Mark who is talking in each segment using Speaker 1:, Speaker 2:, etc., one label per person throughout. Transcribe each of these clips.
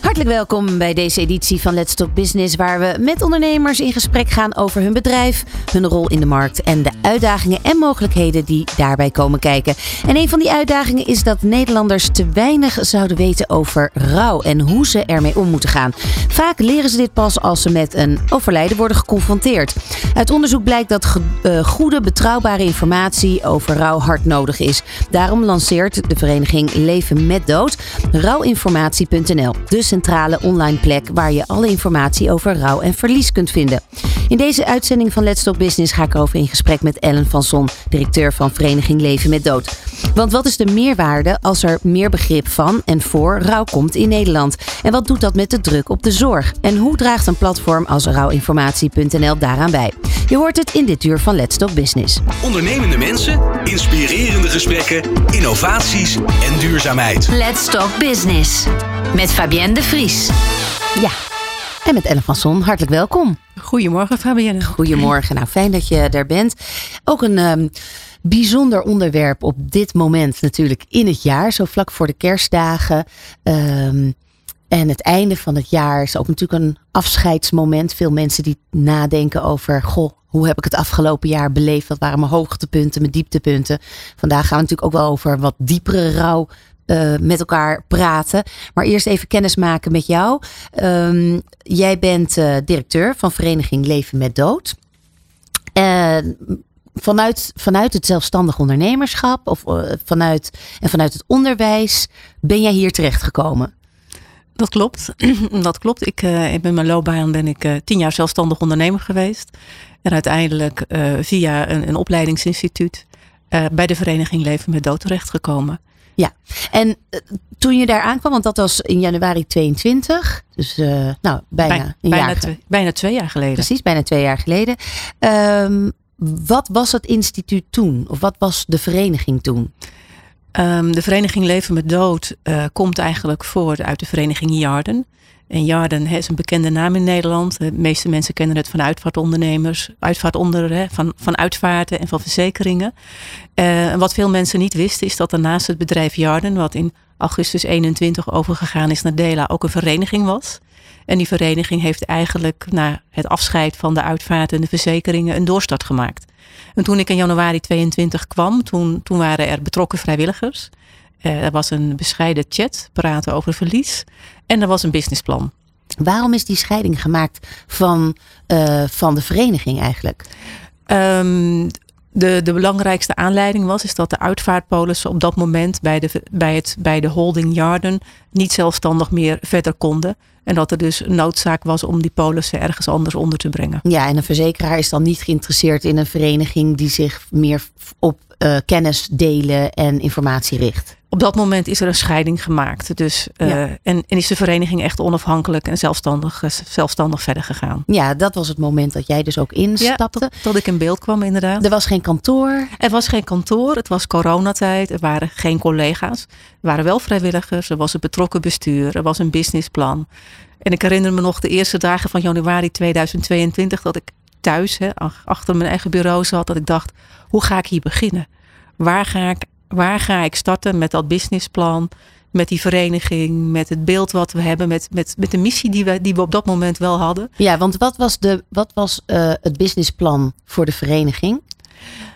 Speaker 1: Hartelijk welkom bij deze editie van Let's Talk Business, waar we met ondernemers in gesprek gaan over hun bedrijf, hun rol in de markt en de uitdagingen en mogelijkheden die daarbij komen kijken. En een van die uitdagingen is dat Nederlanders te weinig zouden weten over rouw en hoe ze ermee om moeten gaan. Vaak leren ze dit pas als ze met een overlijden worden geconfronteerd. Uit onderzoek blijkt dat uh, goede, betrouwbare informatie over rouw hard nodig is. Daarom lanceert de vereniging Leven met Dood rouwinformatie.nl. Dus centrale online plek waar je alle informatie over rouw en verlies kunt vinden. In deze uitzending van Let's Talk Business ga ik over in gesprek met Ellen van Son, directeur van Vereniging Leven met Dood. Want wat is de meerwaarde als er meer begrip van en voor rouw komt in Nederland? En wat doet dat met de druk op de zorg? En hoe draagt een platform als rouwinformatie.nl daaraan bij? Je hoort het in dit uur van Let's Talk Business.
Speaker 2: Ondernemende mensen, inspirerende gesprekken, innovaties en duurzaamheid.
Speaker 3: Let's Talk Business met Fabienne de Vries.
Speaker 1: Ja, en met Ellen van Son. Hartelijk welkom.
Speaker 4: Goedemorgen Fabienne.
Speaker 1: Goedemorgen. Nou, fijn dat je er bent. Ook een um, bijzonder onderwerp op dit moment natuurlijk in het jaar. Zo vlak voor de kerstdagen. Um, en het einde van het jaar is ook natuurlijk een afscheidsmoment. Veel mensen die nadenken over, goh, hoe heb ik het afgelopen jaar beleefd? Wat waren mijn hoogtepunten, mijn dieptepunten? Vandaag gaan we natuurlijk ook wel over wat diepere rouw uh, met elkaar praten. Maar eerst even kennis maken met jou. Um, jij bent uh, directeur van Vereniging Leven met Dood. Vanuit, vanuit het zelfstandig ondernemerschap of vanuit, en vanuit het onderwijs ben jij hier terechtgekomen?
Speaker 4: Dat klopt. dat klopt. Ik, uh, in mijn loopbaan ben ik tien jaar zelfstandig ondernemer geweest. En uiteindelijk via een, een opleidingsinstituut bij de vereniging Leven met Dood terechtgekomen.
Speaker 1: Ja, en toen je daar aankwam, want dat was in januari 22, dus nou, bijna
Speaker 4: Bij,
Speaker 1: een
Speaker 4: bijna
Speaker 1: jaar.
Speaker 4: Twee, bijna twee jaar geleden.
Speaker 1: Precies, bijna twee jaar geleden. Um, wat was het instituut toen? Of wat was de vereniging toen?
Speaker 4: Um, de vereniging Leven met Dood uh, komt eigenlijk voort uit de vereniging Jarden. En Jarden is een bekende naam in Nederland. De meeste mensen kennen het van uitvaartondernemers, uitvaartonder, van, van uitvaarten en van verzekeringen. En wat veel mensen niet wisten is dat er naast het bedrijf Jarden, wat in augustus 21 overgegaan is naar Dela, ook een vereniging was. En die vereniging heeft eigenlijk na het afscheid van de uitvaart en de verzekeringen een doorstart gemaakt. En toen ik in januari 22 kwam, toen, toen waren er betrokken vrijwilligers. Uh, er was een bescheiden chat, praten over verlies. En er was een businessplan.
Speaker 1: Waarom is die scheiding gemaakt van, uh, van de vereniging eigenlijk?
Speaker 4: Um, de, de belangrijkste aanleiding was is dat de uitvaartpolissen op dat moment bij de, bij, het, bij de holding Jarden niet zelfstandig meer verder konden. En dat er dus noodzaak was om die polissen ergens anders onder te brengen.
Speaker 1: Ja, en een verzekeraar is dan niet geïnteresseerd in een vereniging die zich meer op uh, kennis delen en informatie richt.
Speaker 4: Op dat moment is er een scheiding gemaakt. Dus, uh, ja. en, en, is de vereniging echt onafhankelijk en zelfstandig, uh, zelfstandig verder gegaan.
Speaker 1: Ja, dat was het moment dat jij dus ook instapte.
Speaker 4: Ja, dat ik in beeld kwam, inderdaad.
Speaker 1: Er was geen kantoor.
Speaker 4: Er was geen kantoor. Het was coronatijd. Er waren geen collega's. Er waren wel vrijwilligers. Er was een betrokken bestuur. Er was een businessplan. En ik herinner me nog de eerste dagen van januari 2022 dat ik thuis hè, achter mijn eigen bureau zat. Dat ik dacht, hoe ga ik hier beginnen? Waar ga ik, waar ga ik starten met dat businessplan? Met die vereniging, met het beeld wat we hebben, met, met, met de missie die we, die we op dat moment wel hadden.
Speaker 1: Ja, want wat was, de, wat was uh, het businessplan voor de vereniging?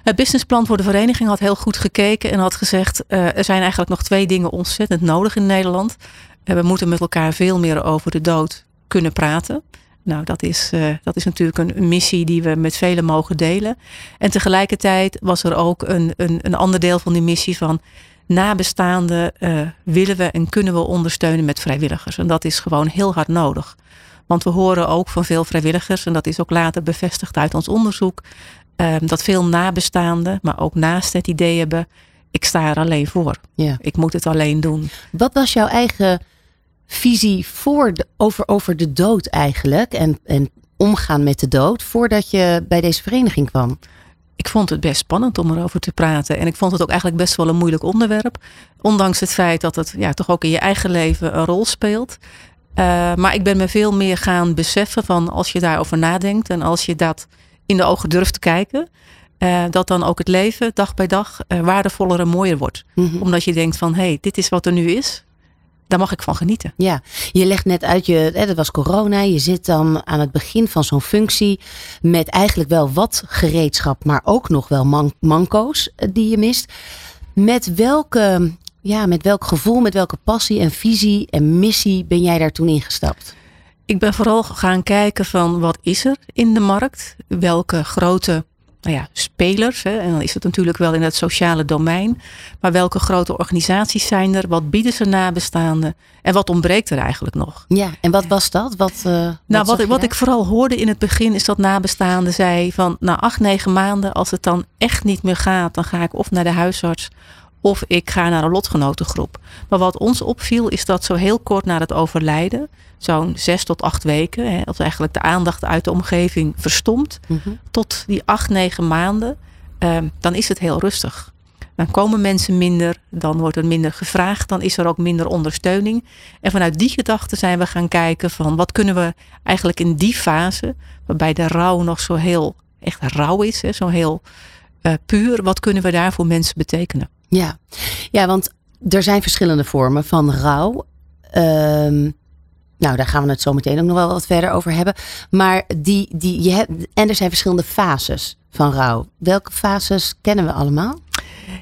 Speaker 4: Het businessplan voor de vereniging had heel goed gekeken en had gezegd: uh, er zijn eigenlijk nog twee dingen ontzettend nodig in Nederland. We moeten met elkaar veel meer over de dood kunnen praten. Nou, dat is, uh, dat is natuurlijk een, een, missie die we met velen mogen delen. En tegelijkertijd was er ook een, een, een ander deel van die missie van nabestaanden uh, willen we en kunnen we ondersteunen met vrijwilligers. En dat is gewoon heel hard nodig. Want we horen ook van veel vrijwilligers, en dat is ook later bevestigd uit ons onderzoek, uh, dat veel nabestaanden, maar ook naast het idee hebben, ik sta er alleen voor.
Speaker 1: Ja.
Speaker 4: Ik moet het alleen doen.
Speaker 1: Wat was jouw eigen visie voor de, over, over de dood eigenlijk en, en omgaan met de dood voordat je bij deze vereniging kwam?
Speaker 4: Ik vond het best spannend om erover te praten. En ik vond het ook eigenlijk best wel een moeilijk onderwerp. Ondanks het feit dat het ja, toch ook in je eigen leven een rol speelt. Uh, maar ik ben me veel meer gaan beseffen van als je daarover nadenkt en als je dat in de ogen durft te kijken. eh, dat dan ook het leven dag bij dag uh, waardevoller en mooier wordt.
Speaker 1: Mhm.
Speaker 4: Omdat je denkt van, hé, hey, dit is wat er nu is. Daar mag ik van genieten.
Speaker 1: Ja, je legt net uit, je, hè, dat was corona. Je zit dan aan het begin van zo'n functie met eigenlijk wel wat gereedschap, maar ook nog wel man manco's eh, die je mist. Met welke, ja, met welk gevoel, met welke passie en visie en missie ben jij daar toen ingestapt?
Speaker 4: Ik ben vooral gaan kijken van wat is er in de markt? Welke grote nou ja, spelers. Hè, en dan is het natuurlijk wel in het sociale domein. Maar welke grote organisaties zijn er? Wat bieden ze nabestaanden? En wat ontbreekt er eigenlijk nog?
Speaker 1: Ja, en wat was dat? Wat, uh,
Speaker 4: nou, wat, wat, wat ik vooral hoorde in het begin is dat nabestaanden zei van na acht, negen maanden, als het dan echt niet meer gaat, dan ga ik of naar de huisarts of ik ga naar een lotgenotengroep. Maar wat ons opviel is dat zo heel kort na het overlijden, zo'n zes tot acht weken, hè, als eigenlijk de aandacht uit de omgeving verstomt,
Speaker 1: Mhm.
Speaker 4: tot die acht, negen maanden, eh, dan is het heel rustig. Dan komen mensen minder, dan wordt er minder gevraagd, dan is er ook minder ondersteuning. En vanuit die gedachte zijn we gaan kijken van wat kunnen we eigenlijk in die fase, waarbij de rouw nog zo heel echt rauw is, hè, zo heel uh, puur, wat kunnen we daar voor mensen betekenen?
Speaker 1: Ja. ja, want er zijn verschillende vormen van rouw. Um, nou, daar gaan we het zo meteen ook nog wel wat verder over hebben. Maar die, die, je hebt, en er zijn verschillende fases van rouw. Welke fases kennen we allemaal?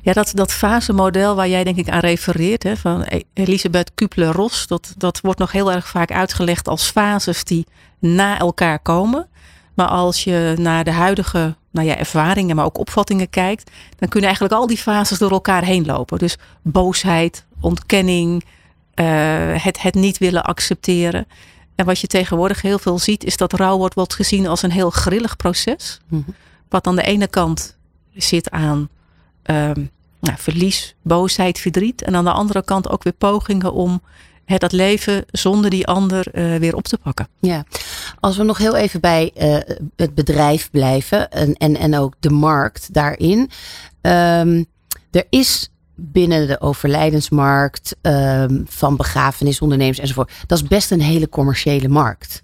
Speaker 4: Ja, dat, dat fasemodel waar jij denk ik aan refereert, hè, van Elisabeth Kubler-Ross, dat, dat wordt nog heel erg vaak uitgelegd als fases die na elkaar komen. Maar als je naar de huidige nou ja, ervaringen, maar ook opvattingen kijkt, dan kunnen eigenlijk al die fases door elkaar heen lopen. Dus boosheid, ontkenning, uh, het, het niet willen accepteren. En wat je tegenwoordig heel veel ziet, is dat rouw wordt, wordt gezien als een heel grillig proces.
Speaker 1: Mm -hmm.
Speaker 4: Wat aan de ene kant zit aan um, nou, verlies, boosheid, verdriet. En aan de andere kant ook weer pogingen om het, dat leven zonder die ander uh, weer op te pakken.
Speaker 1: Ja, als we nog heel even bij uh, het bedrijf blijven en, en, en ook de markt daarin. Um, er is binnen de overlijdensmarkt um, van begrafenisondernemers enzovoort. Dat is best een hele commerciële markt.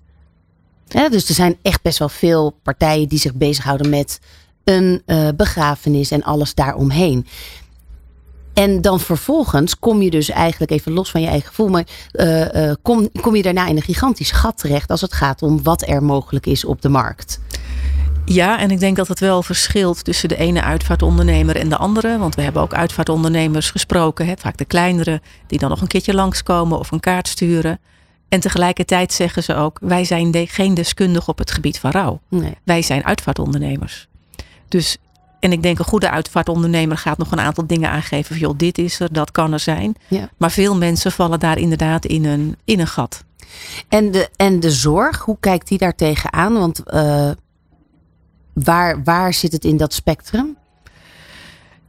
Speaker 1: Dus er zijn echt best wel veel partijen die zich bezighouden met een uh, begrafenis en alles daaromheen. En dan vervolgens kom je dus eigenlijk even los van je eigen gevoel, maar uh, uh, kom, kom je daarna in een gigantisch gat terecht als het gaat om wat er mogelijk is op de markt.
Speaker 4: Ja, en ik denk dat het wel verschilt tussen de ene uitvaartondernemer en de andere. Want we hebben ook uitvaartondernemers gesproken, hè, vaak de kleinere, die dan nog een keertje langskomen of een kaart sturen. En tegelijkertijd zeggen ze ook: wij zijn de, geen deskundige op het gebied van rouw.
Speaker 1: Nee.
Speaker 4: Wij zijn uitvaartondernemers. Dus, en ik denk een goede uitvaartondernemer gaat nog een aantal dingen aangeven. Van, joh, dit is er, dat kan er zijn.
Speaker 1: Ja.
Speaker 4: Maar veel mensen vallen daar inderdaad in een, in een gat.
Speaker 1: En de, en de zorg, hoe kijkt die daar tegenaan? Want uh, waar, waar zit het in dat spectrum?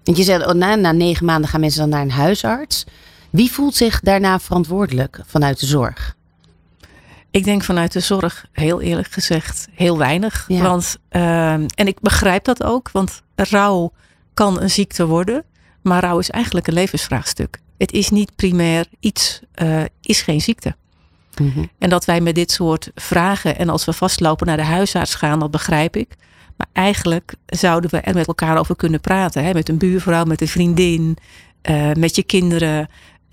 Speaker 1: Want je zegt, oh, na, na negen maanden gaan mensen dan naar een huisarts. Wie voelt zich daarna verantwoordelijk vanuit de zorg?
Speaker 4: Ik denk vanuit de zorg, heel eerlijk gezegd, heel weinig.
Speaker 1: Ja.
Speaker 4: Want, uh, en ik begrijp dat ook, want rouw kan een ziekte worden. Maar rouw is eigenlijk een levensvraagstuk. Het is niet primair iets, uh, is geen ziekte.
Speaker 1: Mm -hmm.
Speaker 4: En dat wij met dit soort vragen en als we vastlopen naar de huisarts gaan, dat begrijp ik. Maar eigenlijk zouden we er met elkaar over kunnen praten. Hè? Met een buurvrouw, met een vriendin, uh, met je kinderen.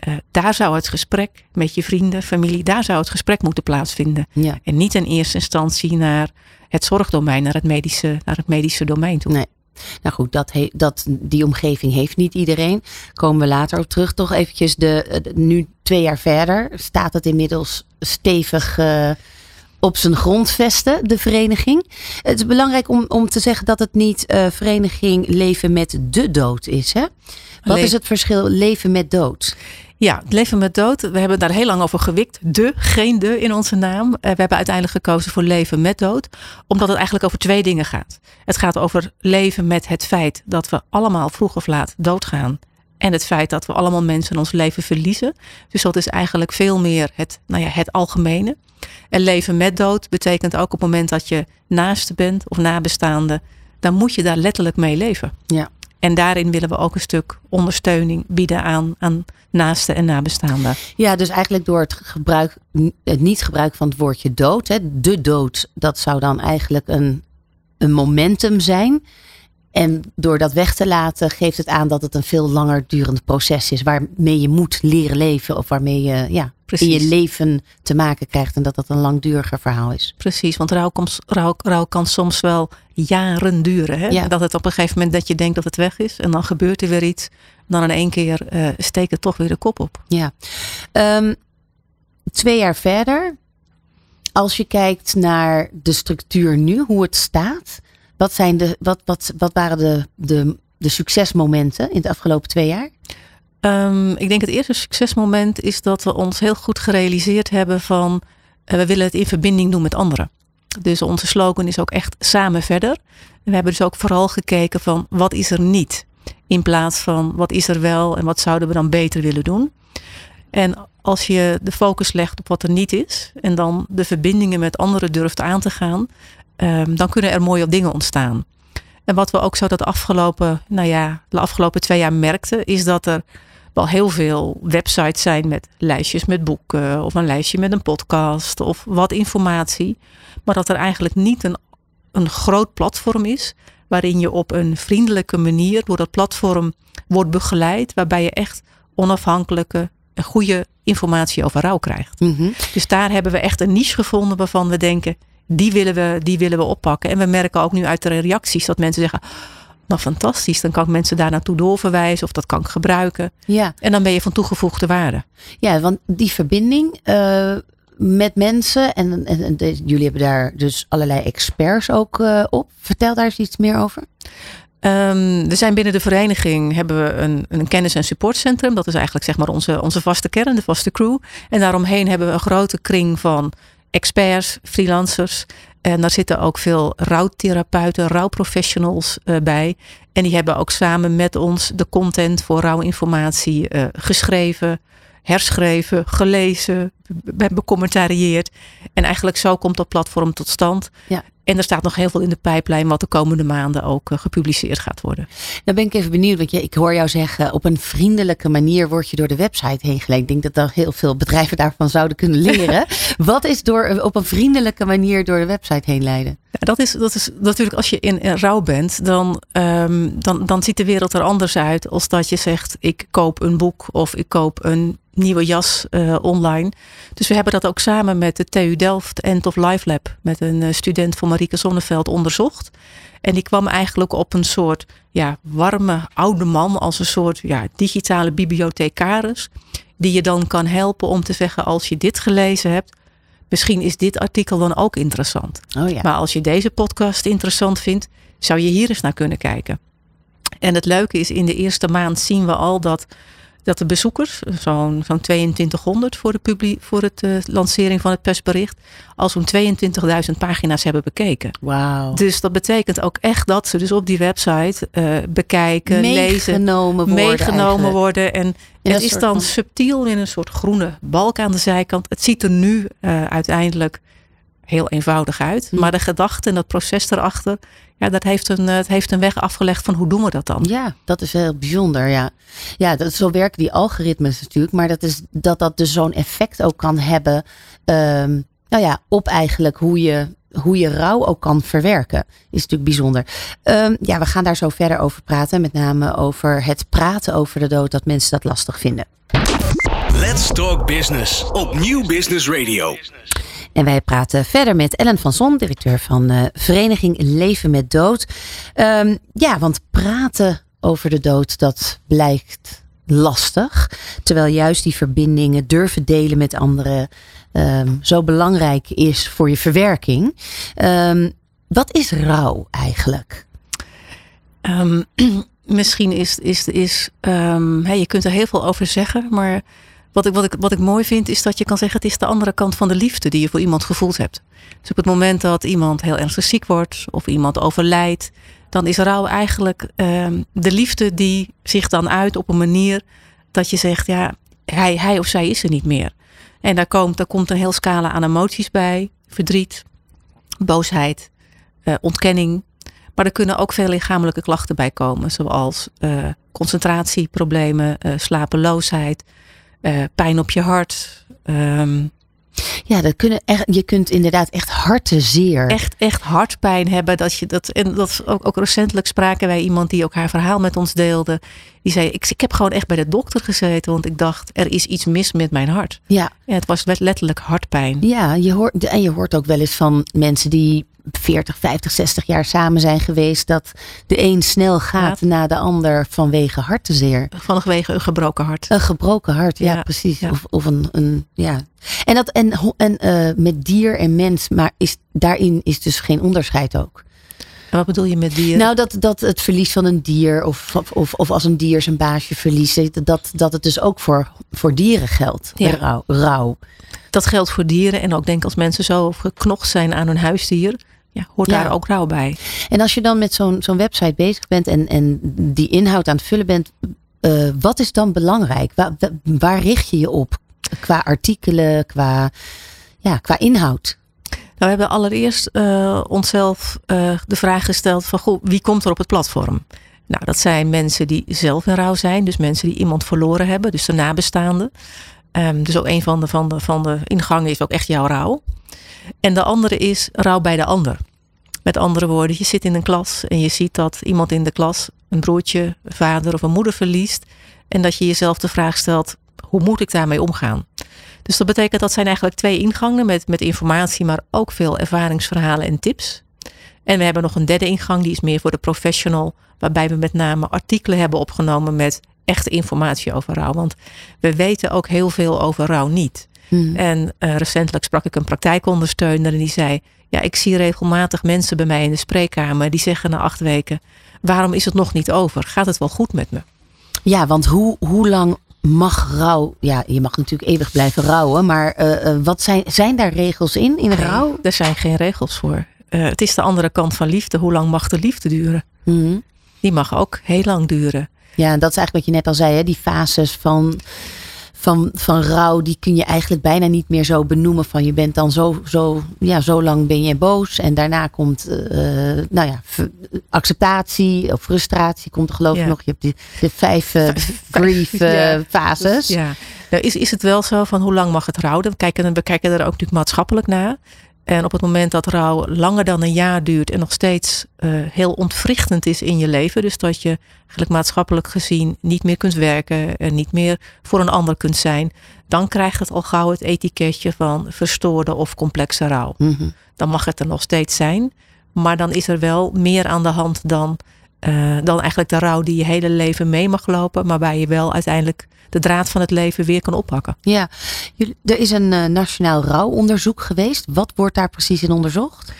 Speaker 4: Uh, daar zou het gesprek met je vrienden, familie, daar zou het gesprek moeten plaatsvinden.
Speaker 1: Ja.
Speaker 4: En niet in eerste instantie naar het zorgdomein, naar het medische, naar het medische domein toe.
Speaker 1: Nee. Nou goed, dat he, dat, die omgeving heeft niet iedereen. Komen we later op terug. Toch eventjes de, de nu twee jaar verder staat het inmiddels stevig uh, op zijn grondvesten, de vereniging. Het is belangrijk om, om te zeggen dat het niet uh, vereniging leven met de dood is. Hè? Wat
Speaker 4: Le
Speaker 1: is het verschil leven met dood?
Speaker 4: Ja, het leven met dood. We hebben daar heel lang over gewikt. De, geen de in onze naam. Uh, we hebben uiteindelijk gekozen voor leven met dood. Omdat het eigenlijk over twee dingen gaat. Het gaat over leven met het feit dat we allemaal vroeg of laat doodgaan. En het feit dat we allemaal mensen in ons leven verliezen. Dus dat is eigenlijk veel meer het, nou ja, het algemene. En leven met dood betekent ook op het moment dat je naaste bent of nabestaande. Dan moet je daar letterlijk mee leven.
Speaker 1: Ja.
Speaker 4: En daarin willen we ook een stuk ondersteuning bieden aan, aan en nabestaanden.
Speaker 1: Ja, dus eigenlijk door het, gebruik, het niet gebruik van het woordje dood. Hè, de dood, dat zou dan eigenlijk een, een momentum zijn. En door dat weg te laten, geeft het aan dat het een veel langer durend proces is. Waarmee je moet leren leven. Of waarmee je ja, in je leven te maken krijgt. En dat dat een langduriger verhaal is.
Speaker 4: Precies, want rouw, komt, rouw, rouw kan soms wel jaren duren. Hè? Ja. Dat het op een gegeven moment dat je denkt dat het weg is. En dan gebeurt er weer iets. Dan in één keer uh, steekt het toch weer de kop op.
Speaker 1: Ja. Um, twee jaar verder. Als je kijkt naar de structuur nu, hoe het staat. Wat, zijn de, wat, wat, wat waren de, de, de succesmomenten in de afgelopen twee jaar?
Speaker 4: Um, ik denk het eerste succesmoment is dat we ons heel goed gerealiseerd hebben van uh, we willen het in verbinding doen met anderen. Dus onze slogan is ook echt samen verder. We hebben dus ook vooral gekeken van wat is er niet. In plaats van wat is er wel en wat zouden we dan beter willen doen. En als je de focus legt op wat er niet is en dan de verbindingen met anderen durft aan te gaan, um, dan kunnen er mooie dingen ontstaan. En wat we ook zo dat afgelopen, nou ja, de afgelopen twee jaar merkten, is dat er wel heel veel websites zijn met lijstjes met boeken of een lijstje met een podcast of wat informatie. Maar dat er eigenlijk niet een, een groot platform is waarin je op een vriendelijke manier door dat platform wordt begeleid, waarbij je echt onafhankelijke en goede informatie over rouw krijgt.
Speaker 1: Mhm.
Speaker 4: Dus daar hebben we echt een niche gevonden waarvan we denken, die willen we, die willen we oppakken. En we merken ook nu uit de reacties dat mensen zeggen, nou fantastisch, dan kan ik mensen daar naartoe doorverwijzen of dat kan ik gebruiken.
Speaker 1: Ja.
Speaker 4: En dan ben je van toegevoegde waarde.
Speaker 1: Ja, want die verbinding uh, met mensen, en, en, en de, jullie hebben daar dus allerlei experts ook uh, op. Vertel daar eens iets meer over.
Speaker 4: Um, we zijn binnen de vereniging hebben we een, een kennis- en supportcentrum. Dat is eigenlijk zeg maar onze, onze vaste kern, de vaste crew. En daaromheen hebben we een grote kring van experts, freelancers. En daar zitten ook veel rouwtherapeuten, rouwprofessionals uh, bij. En die hebben ook samen met ons de content voor rouwinformatie uh, geschreven, herschreven, gelezen, becommentarieerd. En eigenlijk zo komt dat platform tot stand.
Speaker 1: Ja.
Speaker 4: En er staat nog heel veel in de pijplijn wat de komende maanden ook uh, gepubliceerd gaat worden.
Speaker 1: Dan ben ik even benieuwd, want je, ik hoor jou zeggen, op een vriendelijke manier word je door de website heen geleid. Ik denk dat er heel veel bedrijven daarvan zouden kunnen leren. wat is door, op een vriendelijke manier door de website heen leiden?
Speaker 4: Ja, dat, is, dat is natuurlijk als je in, in rouw bent, dan, um, dan, dan ziet de wereld er anders uit als dat je zegt, ik koop een boek of ik koop een nieuwe jas uh, online. Dus we hebben dat ook samen met de TU Delft End of Life Lab met een uh, student van Marieke Zonneveld onderzocht. En die kwam eigenlijk op een soort ja, warme oude man als een soort ja, digitale bibliothecaris. Die je dan kan helpen om te zeggen als je dit gelezen hebt. Misschien is dit artikel dan ook interessant.
Speaker 1: Oh ja.
Speaker 4: Maar als je deze podcast interessant vindt, zou je hier eens naar kunnen kijken. En het leuke is, in de eerste maand zien we al dat dat de bezoekers, zo'n zo'n 2200 voor de publiek, voor het uh, lancering van het persbericht, al zo'n 22.000 pagina's hebben bekeken.
Speaker 1: Wauw.
Speaker 4: Dus dat betekent ook echt dat ze dus op die website uh, bekijken,
Speaker 1: meegenomen
Speaker 4: lezen,
Speaker 1: worden
Speaker 4: meegenomen
Speaker 1: eigenlijk.
Speaker 4: worden. En
Speaker 1: In
Speaker 4: het is dan
Speaker 1: van-
Speaker 4: subtiel in een soort groene balk aan de zijkant. Het ziet er nu uh, uiteindelijk heel eenvoudig uit.
Speaker 1: Hm.
Speaker 4: Maar de gedachte en dat proces erachter, ja, dat heeft een, het heeft een weg afgelegd van hoe doen we dat dan?
Speaker 1: Ja, dat is heel bijzonder. Ja, ja dat, zo werken die algoritmes natuurlijk. Maar dat, is, dat dat dus zo'n effect ook kan hebben. Um, nou ja, op eigenlijk hoe je, hoe je rouw ook kan verwerken. Is natuurlijk bijzonder. Um, ja, we gaan daar zo verder over praten. Met name over het praten over de dood. Dat mensen dat lastig vinden.
Speaker 2: Let's Talk Business op Nieuw Business Radio.
Speaker 1: En wij praten verder met Ellen van Zon, directeur van uh, Vereniging Leven met Dood. Um, ja, want praten over de dood, dat blijkt lastig. Terwijl juist die verbindingen durven delen met anderen um, zo belangrijk is voor je verwerking. Um, wat is rouw eigenlijk?
Speaker 4: Misschien is, is, is je kunt er heel veel over zeggen, maar wat ik, wat, ik, wat ik mooi vind is dat je kan zeggen: het is de andere kant van de liefde die je voor iemand gevoeld hebt. Dus op het moment dat iemand heel ernstig ziek wordt of iemand overlijdt, dan is rouw eigenlijk um, de liefde die zich dan uit op een manier dat je zegt: ja, hij, hij of zij is er niet meer. En daar komt, daar komt een heel scala aan emoties bij: verdriet, boosheid, uh, ontkenning. Maar er kunnen ook veel lichamelijke klachten bij komen, zoals uh, concentratieproblemen, uh, slapeloosheid, uh, pijn op je hart. Um,
Speaker 1: Ja, dat kunnen echt, je kunt inderdaad echt hartenzeer.
Speaker 4: Echt, echt hartpijn hebben. Dat je dat, en dat ook, ook recentelijk spraken wij iemand die ook haar verhaal met ons deelde. Die zei: ik, ik heb gewoon echt bij de dokter gezeten, want ik dacht er is iets mis met mijn hart.
Speaker 1: Ja,
Speaker 4: Ja, het was letterlijk hartpijn.
Speaker 1: ja je hoort, en je hoort ook wel eens van mensen die 40, 50, 60 jaar samen zijn geweest. Dat de een snel gaat
Speaker 4: Ja.
Speaker 1: na de ander vanwege hartenzeer.
Speaker 4: Vanwege een gebroken hart.
Speaker 1: Een gebroken hart, ja,
Speaker 4: Ja,
Speaker 1: precies.
Speaker 4: ja.
Speaker 1: Of, of een, een, ja. En, dat, en, en eh, met dier en mens, maar is, daarin is dus geen onderscheid ook.
Speaker 4: En wat bedoel je met dieren?
Speaker 1: Nou, dat, dat het verlies van een dier, of, of, of als een dier zijn baasje verliest, dat, dat het dus ook voor, voor dieren geldt.
Speaker 4: Ja.
Speaker 1: Rouw.
Speaker 4: dat geldt voor dieren. En ook denk ik als mensen zo geknocht zijn aan hun huisdier. Ja, hoort
Speaker 1: Ja.
Speaker 4: daar ook rouw bij.
Speaker 1: En als je dan met zo'n zo'n website bezig bent en, en die inhoud aan het vullen bent, eh, wat is dan belangrijk? Waar, waar richt je je op? Qua artikelen, qua, ja, qua inhoud.
Speaker 4: Nou, we hebben allereerst eh, onszelf eh, de vraag gesteld van goh, wie komt er op het platform? Nou, dat zijn mensen die zelf in rouw zijn. Dus mensen die iemand verloren hebben. Dus de nabestaanden. Ehm, dus ook een van de, van, de, van de ingangen is ook echt jouw rouw. En de andere is rouw bij de ander. Met andere woorden, je zit in een klas en je ziet dat iemand in de klas een broertje, een vader of een moeder verliest. En dat je jezelf de vraag stelt, hoe moet ik daarmee omgaan? Dus dat betekent dat zijn eigenlijk twee ingangen met, met informatie, maar ook veel ervaringsverhalen en tips. En we hebben nog een derde ingang, die is meer voor de professional, waarbij we met name artikelen hebben opgenomen met echte informatie over rouw. Want we weten ook heel veel over rouw niet.
Speaker 1: Hmm.
Speaker 4: En eh, recentelijk sprak ik een praktijkondersteuner en die zei: Ja, ik zie regelmatig mensen bij mij in de spreekkamer die zeggen na acht weken: Waarom is het nog niet over? Gaat het wel goed met me?
Speaker 1: Ja, want hoe, hoe lang mag rouw? Ja, je mag natuurlijk eeuwig blijven rouwen, maar eh, eh, wat zijn, zijn daar regels in, in rouw?
Speaker 4: Er zijn geen regels voor. Het is de andere kant van liefde. Hoe lang mag de liefde duren?
Speaker 1: Hmm.
Speaker 4: Die mag ook heel lang duren.
Speaker 1: Ja, en dat is eigenlijk wat je net al zei, hè? die fases van, van, van rouw, die kun je eigenlijk bijna niet meer zo benoemen. Van je bent dan zo, zo, ja, zo lang ben je boos en daarna komt, eh, nou ja, acceptatie of frustratie komt er geloof ik
Speaker 4: Ja.
Speaker 1: nog. Je hebt die, de vijf eh, grief eh,
Speaker 4: Ja.
Speaker 1: fases.
Speaker 4: Ja. Nou, is, is het wel zo van hoe lang mag het rouwen? We kijken, we kijken er ook natuurlijk maatschappelijk naar. En op het moment dat rouw langer dan een jaar duurt en nog steeds eh, heel ontwrichtend is in je leven. Dus dat je eigenlijk maatschappelijk gezien niet meer kunt werken en niet meer voor een ander kunt zijn. Dan krijgt het al gauw het etiketje van verstoorde of complexe rouw.
Speaker 1: Mhm.
Speaker 4: Dan mag het er nog steeds zijn. Maar dan is er wel meer aan de hand dan, eh, dan eigenlijk de rouw die je hele leven mee mag lopen. Maar waar je wel uiteindelijk de draad van het leven weer kan oppakken.
Speaker 1: Ja, er is een eh, nationaal rouwonderzoek geweest. Wat wordt daar precies in onderzocht?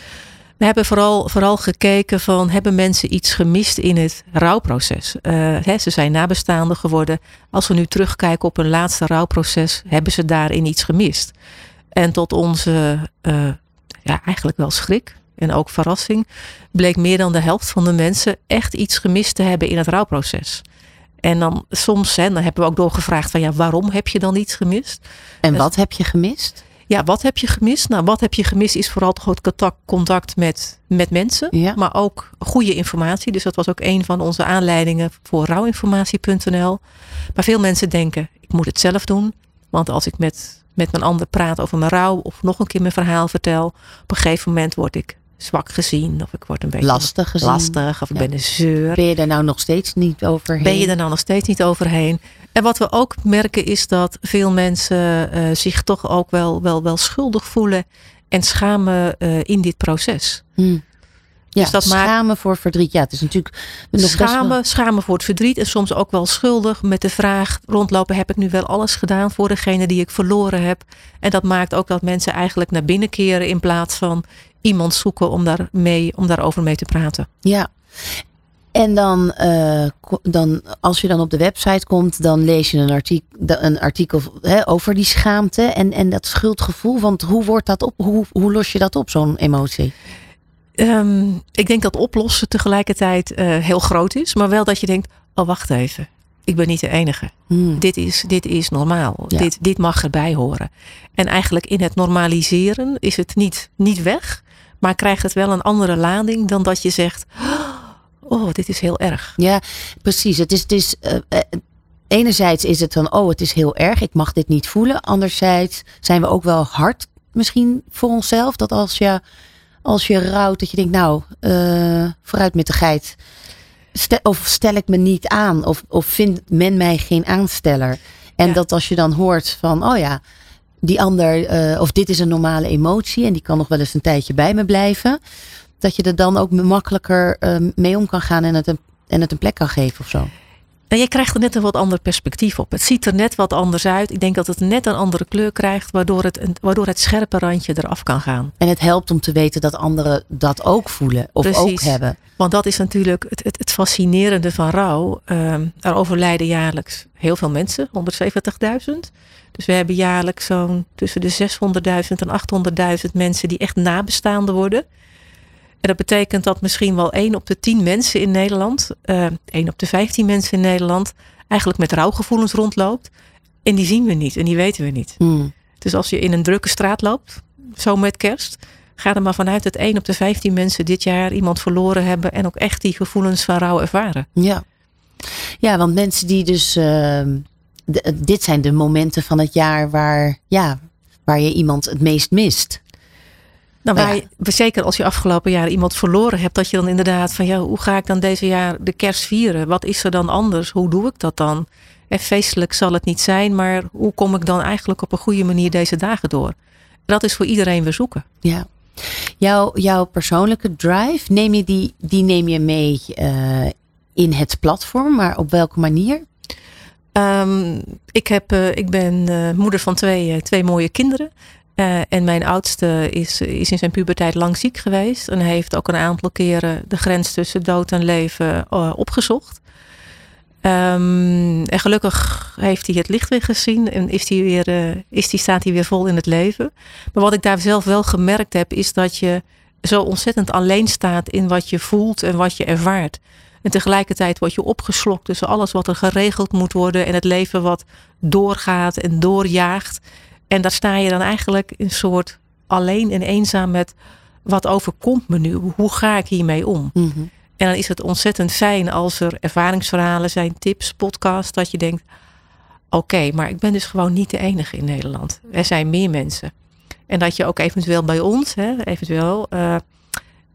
Speaker 4: We hebben vooral, vooral gekeken van hebben mensen iets gemist in het rouwproces. Eh, hè, ze zijn nabestaanden geworden. Als we nu terugkijken op hun laatste rouwproces, hebben ze daarin iets gemist. En tot onze eh, ja, eigenlijk wel schrik en ook verrassing, bleek meer dan de helft van de mensen echt iets gemist te hebben in het rouwproces. En dan soms, hè, dan hebben we ook doorgevraagd van ja, waarom heb je dan iets gemist?
Speaker 1: En
Speaker 4: Dus-
Speaker 1: wat heb je gemist?
Speaker 4: Ja, wat heb je gemist? Nou, wat heb je gemist is vooral het contact, contact met, met mensen.
Speaker 1: Ja.
Speaker 4: Maar ook goede informatie. Dus dat was ook een van onze aanleidingen voor rouwinformatie.nl. Maar veel mensen denken, ik moet het zelf doen. Want als ik met, met een ander praat over mijn rouw of nog een keer mijn verhaal vertel. Op een gegeven moment word ik zwak gezien. Of ik word een beetje
Speaker 1: Lastig gezien.
Speaker 4: lastig. Of ik ben een zeur.
Speaker 1: Ben je er nou nog steeds niet overheen?
Speaker 4: Ben je er nou nog steeds niet overheen? En wat we ook merken is dat veel mensen eh, zich toch ook wel, wel, wel schuldig voelen en schamen eh, in dit proces.
Speaker 1: Hm. Ja,
Speaker 4: Dus dat maakt-
Speaker 1: schamen voor verdriet. Ja, het is natuurlijk nog best wel-
Speaker 4: Schamen, schamen voor het verdriet en soms ook wel schuldig met de vraag rondlopen: heb ik nu wel alles gedaan voor degene die ik verloren heb? En dat maakt ook dat mensen eigenlijk naar binnen keren in plaats van iemand zoeken om, daar mee, om daarover mee te praten.
Speaker 1: Ja. En dan, eh, dan, als je dan op de website komt, dan lees je een artikel, een artikel hè, over die schaamte en, en dat schuldgevoel. Want hoe, wordt dat op, hoe, hoe los je dat op, zo'n emotie?
Speaker 4: Ehm, ik denk dat oplossen tegelijkertijd eh, heel groot is, maar wel dat je denkt: oh wacht even, ik ben niet de enige.
Speaker 1: Hmm.
Speaker 4: Dit is, dit is normaal.
Speaker 1: Ja.
Speaker 4: Dit, dit mag erbij horen. En eigenlijk in het normaliseren is het niet, niet weg, maar krijgt het wel een andere lading dan dat je zegt: oh, dit is heel erg.
Speaker 1: Ja, precies. Het is, het is, eh, eh, enerzijds is het dan, oh, het is heel erg, ik mag dit niet voelen. Anderzijds zijn we ook wel hard misschien voor onszelf. Dat als je, als je rouwt, dat je denkt, nou, uh, vooruit met de geit. Stel, of stel ik me niet aan, of, of vindt men mij geen aansteller. En dat als je dan hoort van, oh ja, die ander, uh, of dit is een normale emotie en die kan nog wel eens een tijdje bij me blijven. Dat je er dan ook makkelijker uh, mee om kan gaan en het, een, en het een plek kan geven of zo.
Speaker 4: En je krijgt er net een wat ander perspectief op. Het ziet er net wat anders uit. Ik denk dat het net een andere kleur krijgt, waardoor het, waardoor het scherpe randje eraf kan gaan.
Speaker 1: En het helpt om te weten dat anderen dat ook voelen of ook hebben.
Speaker 4: Want dat is natuurlijk het, het, het fascinerende van rouw. Um, er overlijden jaarlijks heel veel mensen, 170.000. Dus we hebben jaarlijks zo'n tussen de 600.000 en 800.000 mensen die echt nabestaanden worden. En dat betekent dat misschien wel 1 op de 10 mensen in Nederland, uh, eh, 1 op de 15 mensen in Nederland, eigenlijk met rouwgevoelens rondloopt. En die zien we niet en die weten we niet.
Speaker 1: Hmm.
Speaker 4: Dus als je in een drukke straat loopt, zo met kerst, ga er maar vanuit dat 1 op de 15 mensen dit jaar iemand verloren hebben en ook echt die gevoelens van rouw ervaren.
Speaker 1: Ja, ja want mensen die dus. Uh, dit zijn de momenten van het jaar waar, ja, waar je iemand het meest mist.
Speaker 4: Nou, je, zeker als je afgelopen jaar iemand verloren hebt, dat je dan inderdaad van ja, hoe ga ik dan deze jaar de kerst vieren? Wat is er dan anders? Hoe doe ik dat dan? En feestelijk zal het niet zijn, maar hoe kom ik dan eigenlijk op een goede manier deze dagen door? Dat is voor iedereen weer zoeken.
Speaker 1: Ja. Jouw, jouw persoonlijke drive, neem je die, die neem je mee uh, in het platform, maar op welke manier?
Speaker 4: Um, ik, heb, uh, ik ben uh, moeder van twee, twee mooie kinderen. Uh, en mijn oudste is, is in zijn puberteit lang ziek geweest. En heeft ook een aantal keren de grens tussen dood en leven uh, opgezocht. Um, en gelukkig heeft hij het licht weer gezien en is hij weer, uh, is die, staat hij weer vol in het leven. Maar wat ik daar zelf wel gemerkt heb, is dat je zo ontzettend alleen staat in wat je voelt en wat je ervaart. En tegelijkertijd word je opgeslokt tussen alles wat er geregeld moet worden en het leven wat doorgaat en doorjaagt. En daar sta je dan eigenlijk een soort alleen en eenzaam met wat overkomt me nu? Hoe ga ik hiermee om?
Speaker 1: Mm -hmm.
Speaker 4: En dan is het ontzettend fijn als er ervaringsverhalen zijn, tips, podcasts, dat je denkt: oké, okay, maar ik ben dus gewoon niet de enige in Nederland. Er zijn meer mensen. En dat je ook eventueel bij ons, hè, eventueel, uh,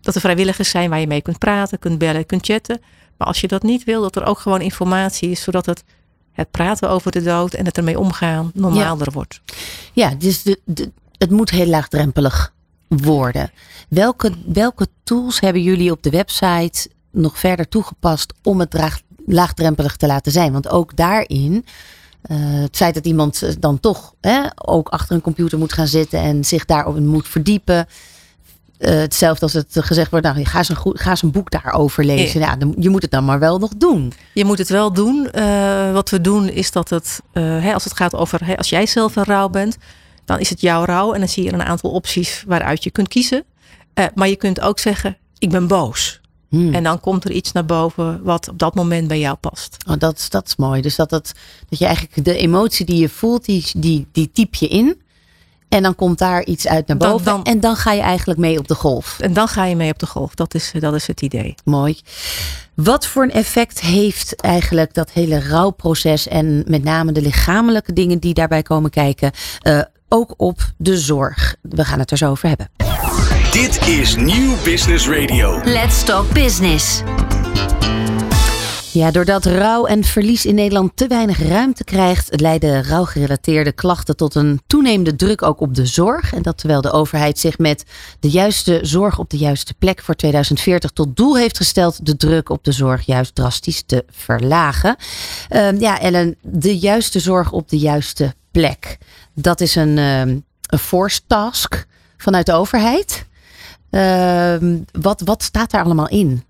Speaker 4: dat er vrijwilligers zijn waar je mee kunt praten, kunt bellen, kunt chatten. Maar als je dat niet wil, dat er ook gewoon informatie is, zodat het het praten over de dood en het ermee omgaan normaalder
Speaker 1: ja.
Speaker 4: wordt.
Speaker 1: Ja, dus de, de, het moet heel laagdrempelig worden. Welke, welke tools hebben jullie op de website nog verder toegepast om het draag, laagdrempelig te laten zijn? Want ook daarin, uh, het feit dat iemand dan toch hè, ook achter een computer moet gaan zitten en zich daarop moet verdiepen. Uh, hetzelfde als het gezegd wordt, nou, ga eens een, goed, ga eens een boek daarover lezen. Ja. ja je moet het dan maar wel nog doen.
Speaker 4: Je moet het wel doen. Uh, wat we doen is dat het, uh, hè, als het gaat over, hè, als jij zelf een rouw bent, dan is het jouw rouw. En dan zie je een aantal opties waaruit je kunt kiezen. maar je kunt ook zeggen, ik ben boos.
Speaker 1: Hmm.
Speaker 4: En dan komt er iets naar boven wat op dat moment bij jou past.
Speaker 1: Oh, dat, dat is mooi. Dus dat, dat, dat je eigenlijk de emotie die je voelt, die, die, die typ je in. En dan komt daar iets uit naar boven.
Speaker 4: Dan, dan,
Speaker 1: en dan ga je eigenlijk mee op de golf.
Speaker 4: En dan ga je mee op de golf. Dat is, dat is het idee.
Speaker 1: Mooi. Wat voor een effect heeft eigenlijk dat hele rouwproces en met name de lichamelijke dingen die daarbij komen kijken, uh, ook op de zorg? We gaan het er zo over hebben.
Speaker 2: Dit is Nieuw Business Radio.
Speaker 3: Let's Talk Business.
Speaker 1: Ja, doordat rouw en verlies in Nederland te weinig ruimte krijgt, leiden rouwgerelateerde klachten tot een toenemende druk ook op de zorg. En dat terwijl de overheid zich met de juiste zorg op de juiste plek voor 2040 tot doel heeft gesteld de druk op de zorg juist drastisch te verlagen. Uh, ja, Ellen, de juiste zorg op de juiste plek. Dat is een, uh, een force task vanuit de overheid. Uh, wat, wat staat daar allemaal in?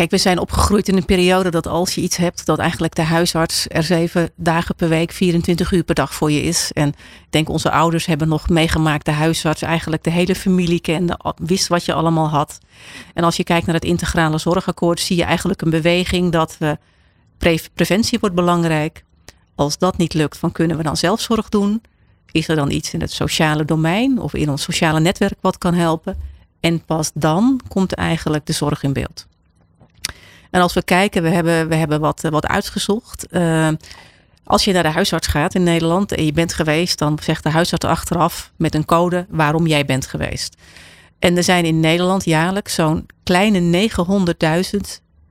Speaker 4: Kijk, we zijn opgegroeid in een periode dat als je iets hebt, dat eigenlijk de huisarts er zeven dagen per week, 24 uur per dag voor je is. En ik denk onze ouders hebben nog meegemaakt, de huisarts eigenlijk de hele familie kende, wist wat je allemaal had. En als je kijkt naar het integrale zorgakkoord, zie je eigenlijk een beweging dat we pre preventie wordt belangrijk. Als dat niet lukt, dan kunnen we dan zelfzorg doen? Is er dan iets in het sociale domein of in ons sociale netwerk wat kan helpen? En pas dan komt eigenlijk de zorg in beeld. En als we kijken, we hebben, we hebben wat, wat uitgezocht. Uh, als je naar de huisarts gaat in Nederland en je bent geweest, dan zegt de huisarts achteraf met een code waarom jij bent geweest. En er zijn in Nederland jaarlijks zo'n kleine 900.000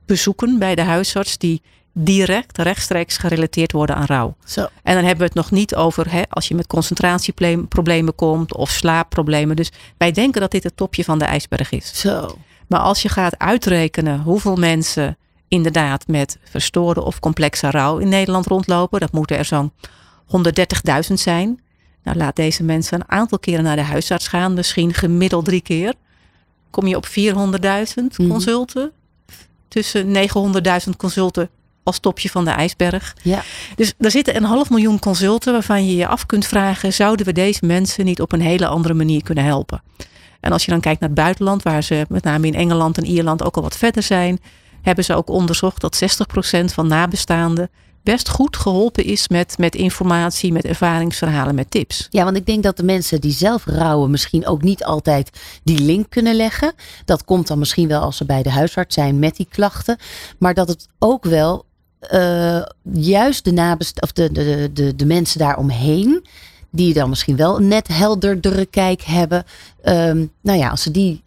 Speaker 4: bezoeken bij de huisarts die direct, rechtstreeks gerelateerd worden aan rouw.
Speaker 1: Zo.
Speaker 4: En dan hebben we het nog niet over hè, als je met concentratieproblemen komt of slaapproblemen. Dus wij denken dat dit het topje van de ijsberg is.
Speaker 1: Zo.
Speaker 4: Maar als je gaat uitrekenen hoeveel mensen inderdaad met verstoorde of complexe rouw in Nederland rondlopen, dat moeten er zo'n 130.000 zijn. Nou, laat deze mensen een aantal keren naar de huisarts gaan, misschien gemiddeld drie keer. Kom je op 400.000
Speaker 1: Mhm.
Speaker 4: consulten. Tussen 900.000 consulten als topje van de ijsberg.
Speaker 1: Ja.
Speaker 4: Dus er zitten een half miljoen consulten waarvan je je af kunt vragen: zouden we deze mensen niet op een hele andere manier kunnen helpen? En als je dan kijkt naar het buitenland, waar ze met name in Engeland en Ierland ook al wat verder zijn, hebben ze ook onderzocht dat 60% van nabestaanden best goed geholpen is met, met informatie, met ervaringsverhalen, met tips.
Speaker 1: Ja, want ik denk dat de mensen die zelf rouwen misschien ook niet altijd die link kunnen leggen. Dat komt dan misschien wel als ze bij de huisarts zijn met die klachten. Maar dat het ook wel uh, juist de, nabest of de, de, de, de mensen daaromheen, die dan misschien wel een net helderdere kijk hebben. Um, nou ja, als ze die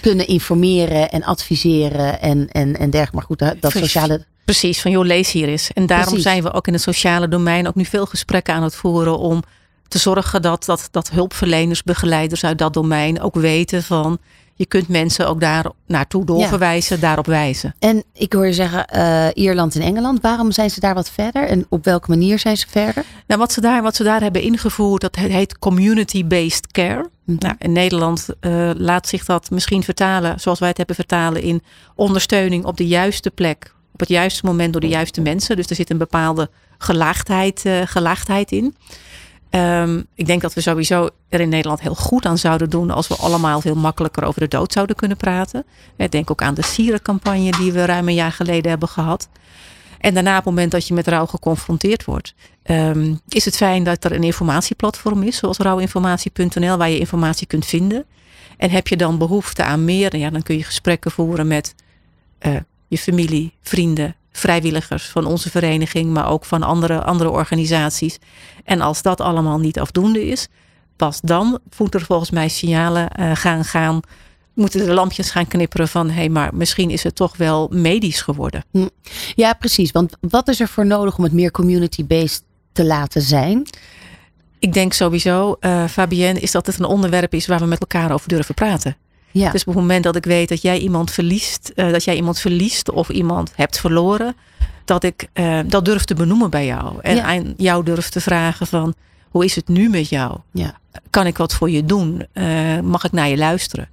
Speaker 1: kunnen informeren en adviseren en, en, en dergelijke. Maar goed, dat sociale
Speaker 4: Precies, van joh, lees hier eens. En daarom
Speaker 1: Precies.
Speaker 4: zijn we ook in het sociale domein ook nu veel gesprekken aan het voeren om te zorgen dat, dat, dat hulpverleners, begeleiders uit dat domein ook weten van je kunt mensen ook daar naartoe doorverwijzen, daarop wijzen.
Speaker 1: En ik hoor je zeggen eh, Ierland en Engeland. Waarom zijn ze daar wat verder? En op welke manier zijn ze verder?
Speaker 4: Nou, wat ze daar, wat ze daar hebben ingevoerd, dat he- heet community-based care.
Speaker 1: Mhm.
Speaker 4: Nou, in Nederland eh, laat zich dat misschien vertalen, zoals wij het hebben vertalen, in ondersteuning op de juiste plek, op het juiste moment door de juiste mensen. Dus er zit een bepaalde gelaagdheid, eh, gelaagdheid in. Ehm, ik denk dat we sowieso er in Nederland heel goed aan zouden doen als we allemaal veel makkelijker over de dood zouden kunnen praten. Ik denk ook aan de sierencampagne die we ruim een jaar geleden hebben gehad. En daarna, op het moment dat je met rouw geconfronteerd wordt, ehm, is het fijn dat er een informatieplatform is, zoals rouwinformatie.nl, waar je informatie kunt vinden. En heb je dan behoefte aan meer, ja, dan kun je gesprekken voeren met eh, je familie, vrienden, vrijwilligers van onze vereniging, maar ook van andere, andere organisaties. En als dat allemaal niet afdoende is, pas dan moeten er volgens mij signalen eh, gaan gaan. Moeten de lampjes gaan knipperen van hé, hey, maar misschien is het toch wel medisch geworden.
Speaker 1: Ja, precies. Want wat is er voor nodig om het meer community-based te laten zijn?
Speaker 4: Ik denk sowieso, eh Fabienne, is dat het een onderwerp is waar we met elkaar over durven praten.
Speaker 1: Ja.
Speaker 4: Dus op het moment dat ik weet dat jij iemand verliest, eh, dat jij iemand verliest of iemand hebt verloren, dat ik eh, dat durf te benoemen bij jou. En
Speaker 1: Ja.
Speaker 4: aan jou durf te vragen van, hoe is het nu met jou?
Speaker 1: ja.
Speaker 4: Kan ik wat voor je doen? Eh, mag ik naar je luisteren?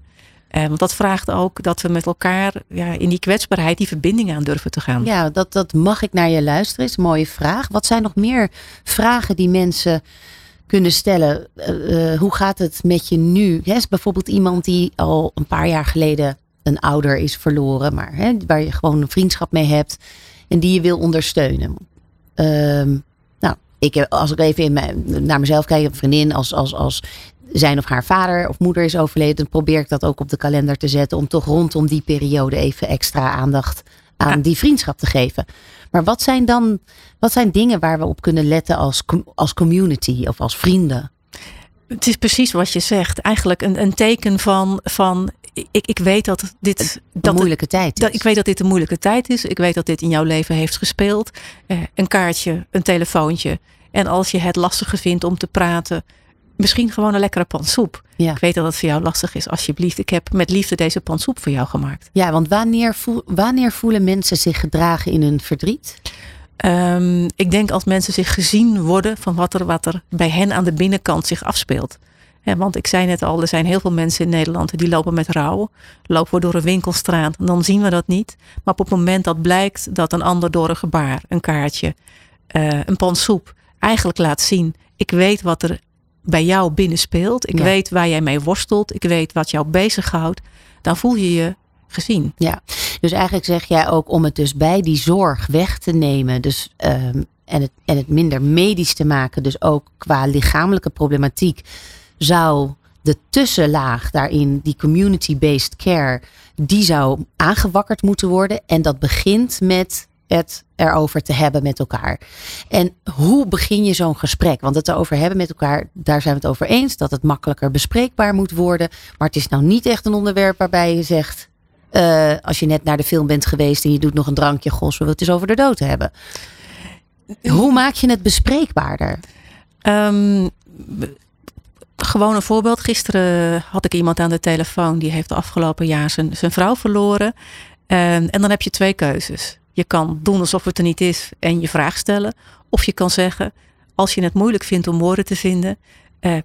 Speaker 4: Want dat vraagt ook dat we met elkaar ja, in die kwetsbaarheid die verbinding aan durven te gaan.
Speaker 1: Ja, dat, dat mag ik naar je luisteren is een mooie vraag. Wat zijn nog meer vragen die mensen kunnen stellen? Eh, eh, hoe gaat het met je nu? Hè, is bijvoorbeeld iemand die al een paar jaar geleden een ouder is verloren, maar waar je gewoon een vriendschap mee hebt en die je wil ondersteunen. Ehm, nou, ik heb, als ik even in mijn, naar mezelf kijk, een vriendin als, als, als zijn of haar vader of moeder is overleden, probeer ik dat ook op de kalender te zetten om toch rondom die periode even extra aandacht aan die vriendschap te geven. Maar wat zijn dan wat zijn dingen waar we op kunnen letten als, als community of als vrienden?
Speaker 4: Het is precies wat je zegt. Eigenlijk een, een teken van, van ik, ik weet dat dit
Speaker 1: Een
Speaker 4: dat het-
Speaker 1: moeilijke tijd.
Speaker 4: Dat,
Speaker 1: is.
Speaker 4: ik weet dat dit een moeilijke tijd is. Ik weet dat dit in jouw leven heeft gespeeld. Eh, een kaartje, een telefoontje. En als je het lastiger vindt om te praten, misschien gewoon een lekkere pan soep.
Speaker 1: Ja.
Speaker 4: Ik weet dat het voor jou lastig is. Alsjeblieft, ik heb met liefde deze pan soep voor jou gemaakt.
Speaker 1: Ja, want wanneer, voel, wanneer voelen mensen zich gedragen in hun verdriet?
Speaker 4: Ehm, ik denk als mensen zich gezien worden van wat er, wat er bij hen aan de binnenkant zich afspeelt. Ja, want ik zei net al, er zijn heel veel mensen in Nederland die lopen met rouw. Lopen we door een winkelstraat, dan zien we dat niet. Maar op het moment dat blijkt dat een ander door een gebaar, een kaartje, eh, een pan soep eigenlijk laat zien. Ik weet wat er bij jou binnen speelt. Ik
Speaker 1: Ja.
Speaker 4: weet waar jij mee worstelt. Ik weet wat jou bezighoudt. Dan voel je je gezien.
Speaker 1: Ja, dus eigenlijk zeg jij ook om het dus bij die zorg weg te nemen. Dus, ehm, en, het, en het minder medisch te maken. Dus ook qua lichamelijke problematiek zou de tussenlaag daarin, die community-based care, die zou aangewakkerd moeten worden. En dat begint met het erover te hebben met elkaar. En hoe begin je zo'n gesprek? Want het erover hebben met elkaar, daar zijn we het over eens. Dat het makkelijker bespreekbaar moet worden. Maar het is nou niet echt een onderwerp waarbij je zegt. Uh, als je net naar de film bent geweest en je doet nog een drankje, zullen we het eens over de dood hebben? Hoe maak je het bespreekbaarder?
Speaker 4: Um, gewoon een voorbeeld. Gisteren had ik iemand aan de telefoon die heeft de afgelopen jaar zijn, zijn vrouw verloren. En, en dan heb je twee keuzes. Je kan doen alsof het er niet is en je vraag stellen. Of je kan zeggen, als je het moeilijk vindt om woorden te vinden. Uh,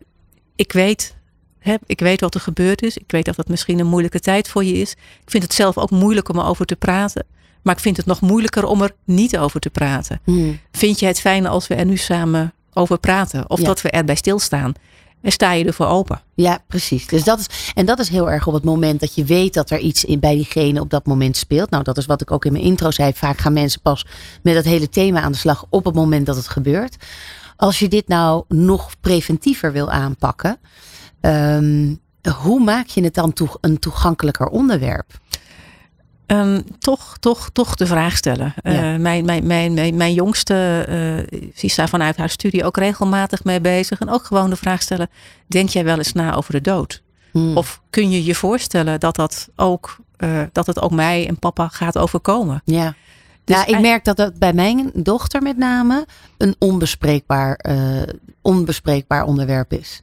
Speaker 4: ik weet Hè, ik weet wat er gebeurd is. Ik weet dat het misschien een moeilijke tijd voor je is. Ik vind het zelf ook moeilijk om erover te praten. Maar ik vind het nog moeilijker om er niet over te praten. Hmm. Vind je het fijn als we er nu samen over praten? Of dat we erbij stilstaan? En sta je ervoor open?
Speaker 1: Ja, precies. Dus dat is, en dat is heel erg op het moment dat je weet dat er iets in, bij diegene op dat moment speelt. Nou, dat is wat ik ook in mijn intro zei. Vaak gaan mensen pas met dat hele thema aan de slag op het moment dat het gebeurt. Als je dit nou nog preventiever wil aanpakken, um, hoe maak je het dan toe, een toegankelijker onderwerp?
Speaker 4: Um, toch, toch, toch de vraag stellen. Ja. Uh, mijn, mijn, mijn, mijn, mijn jongste uh, is daar vanuit haar studie ook regelmatig mee bezig. En ook gewoon de vraag stellen: denk jij wel eens na over de dood? Hmm. Of kun je je voorstellen dat, dat, ook, uh, dat het ook mij en papa gaat overkomen?
Speaker 1: Ja. Dus nou, ik merk dat dat bij mijn dochter met name een onbespreekbaar, onbespreekbaar onderwerp is.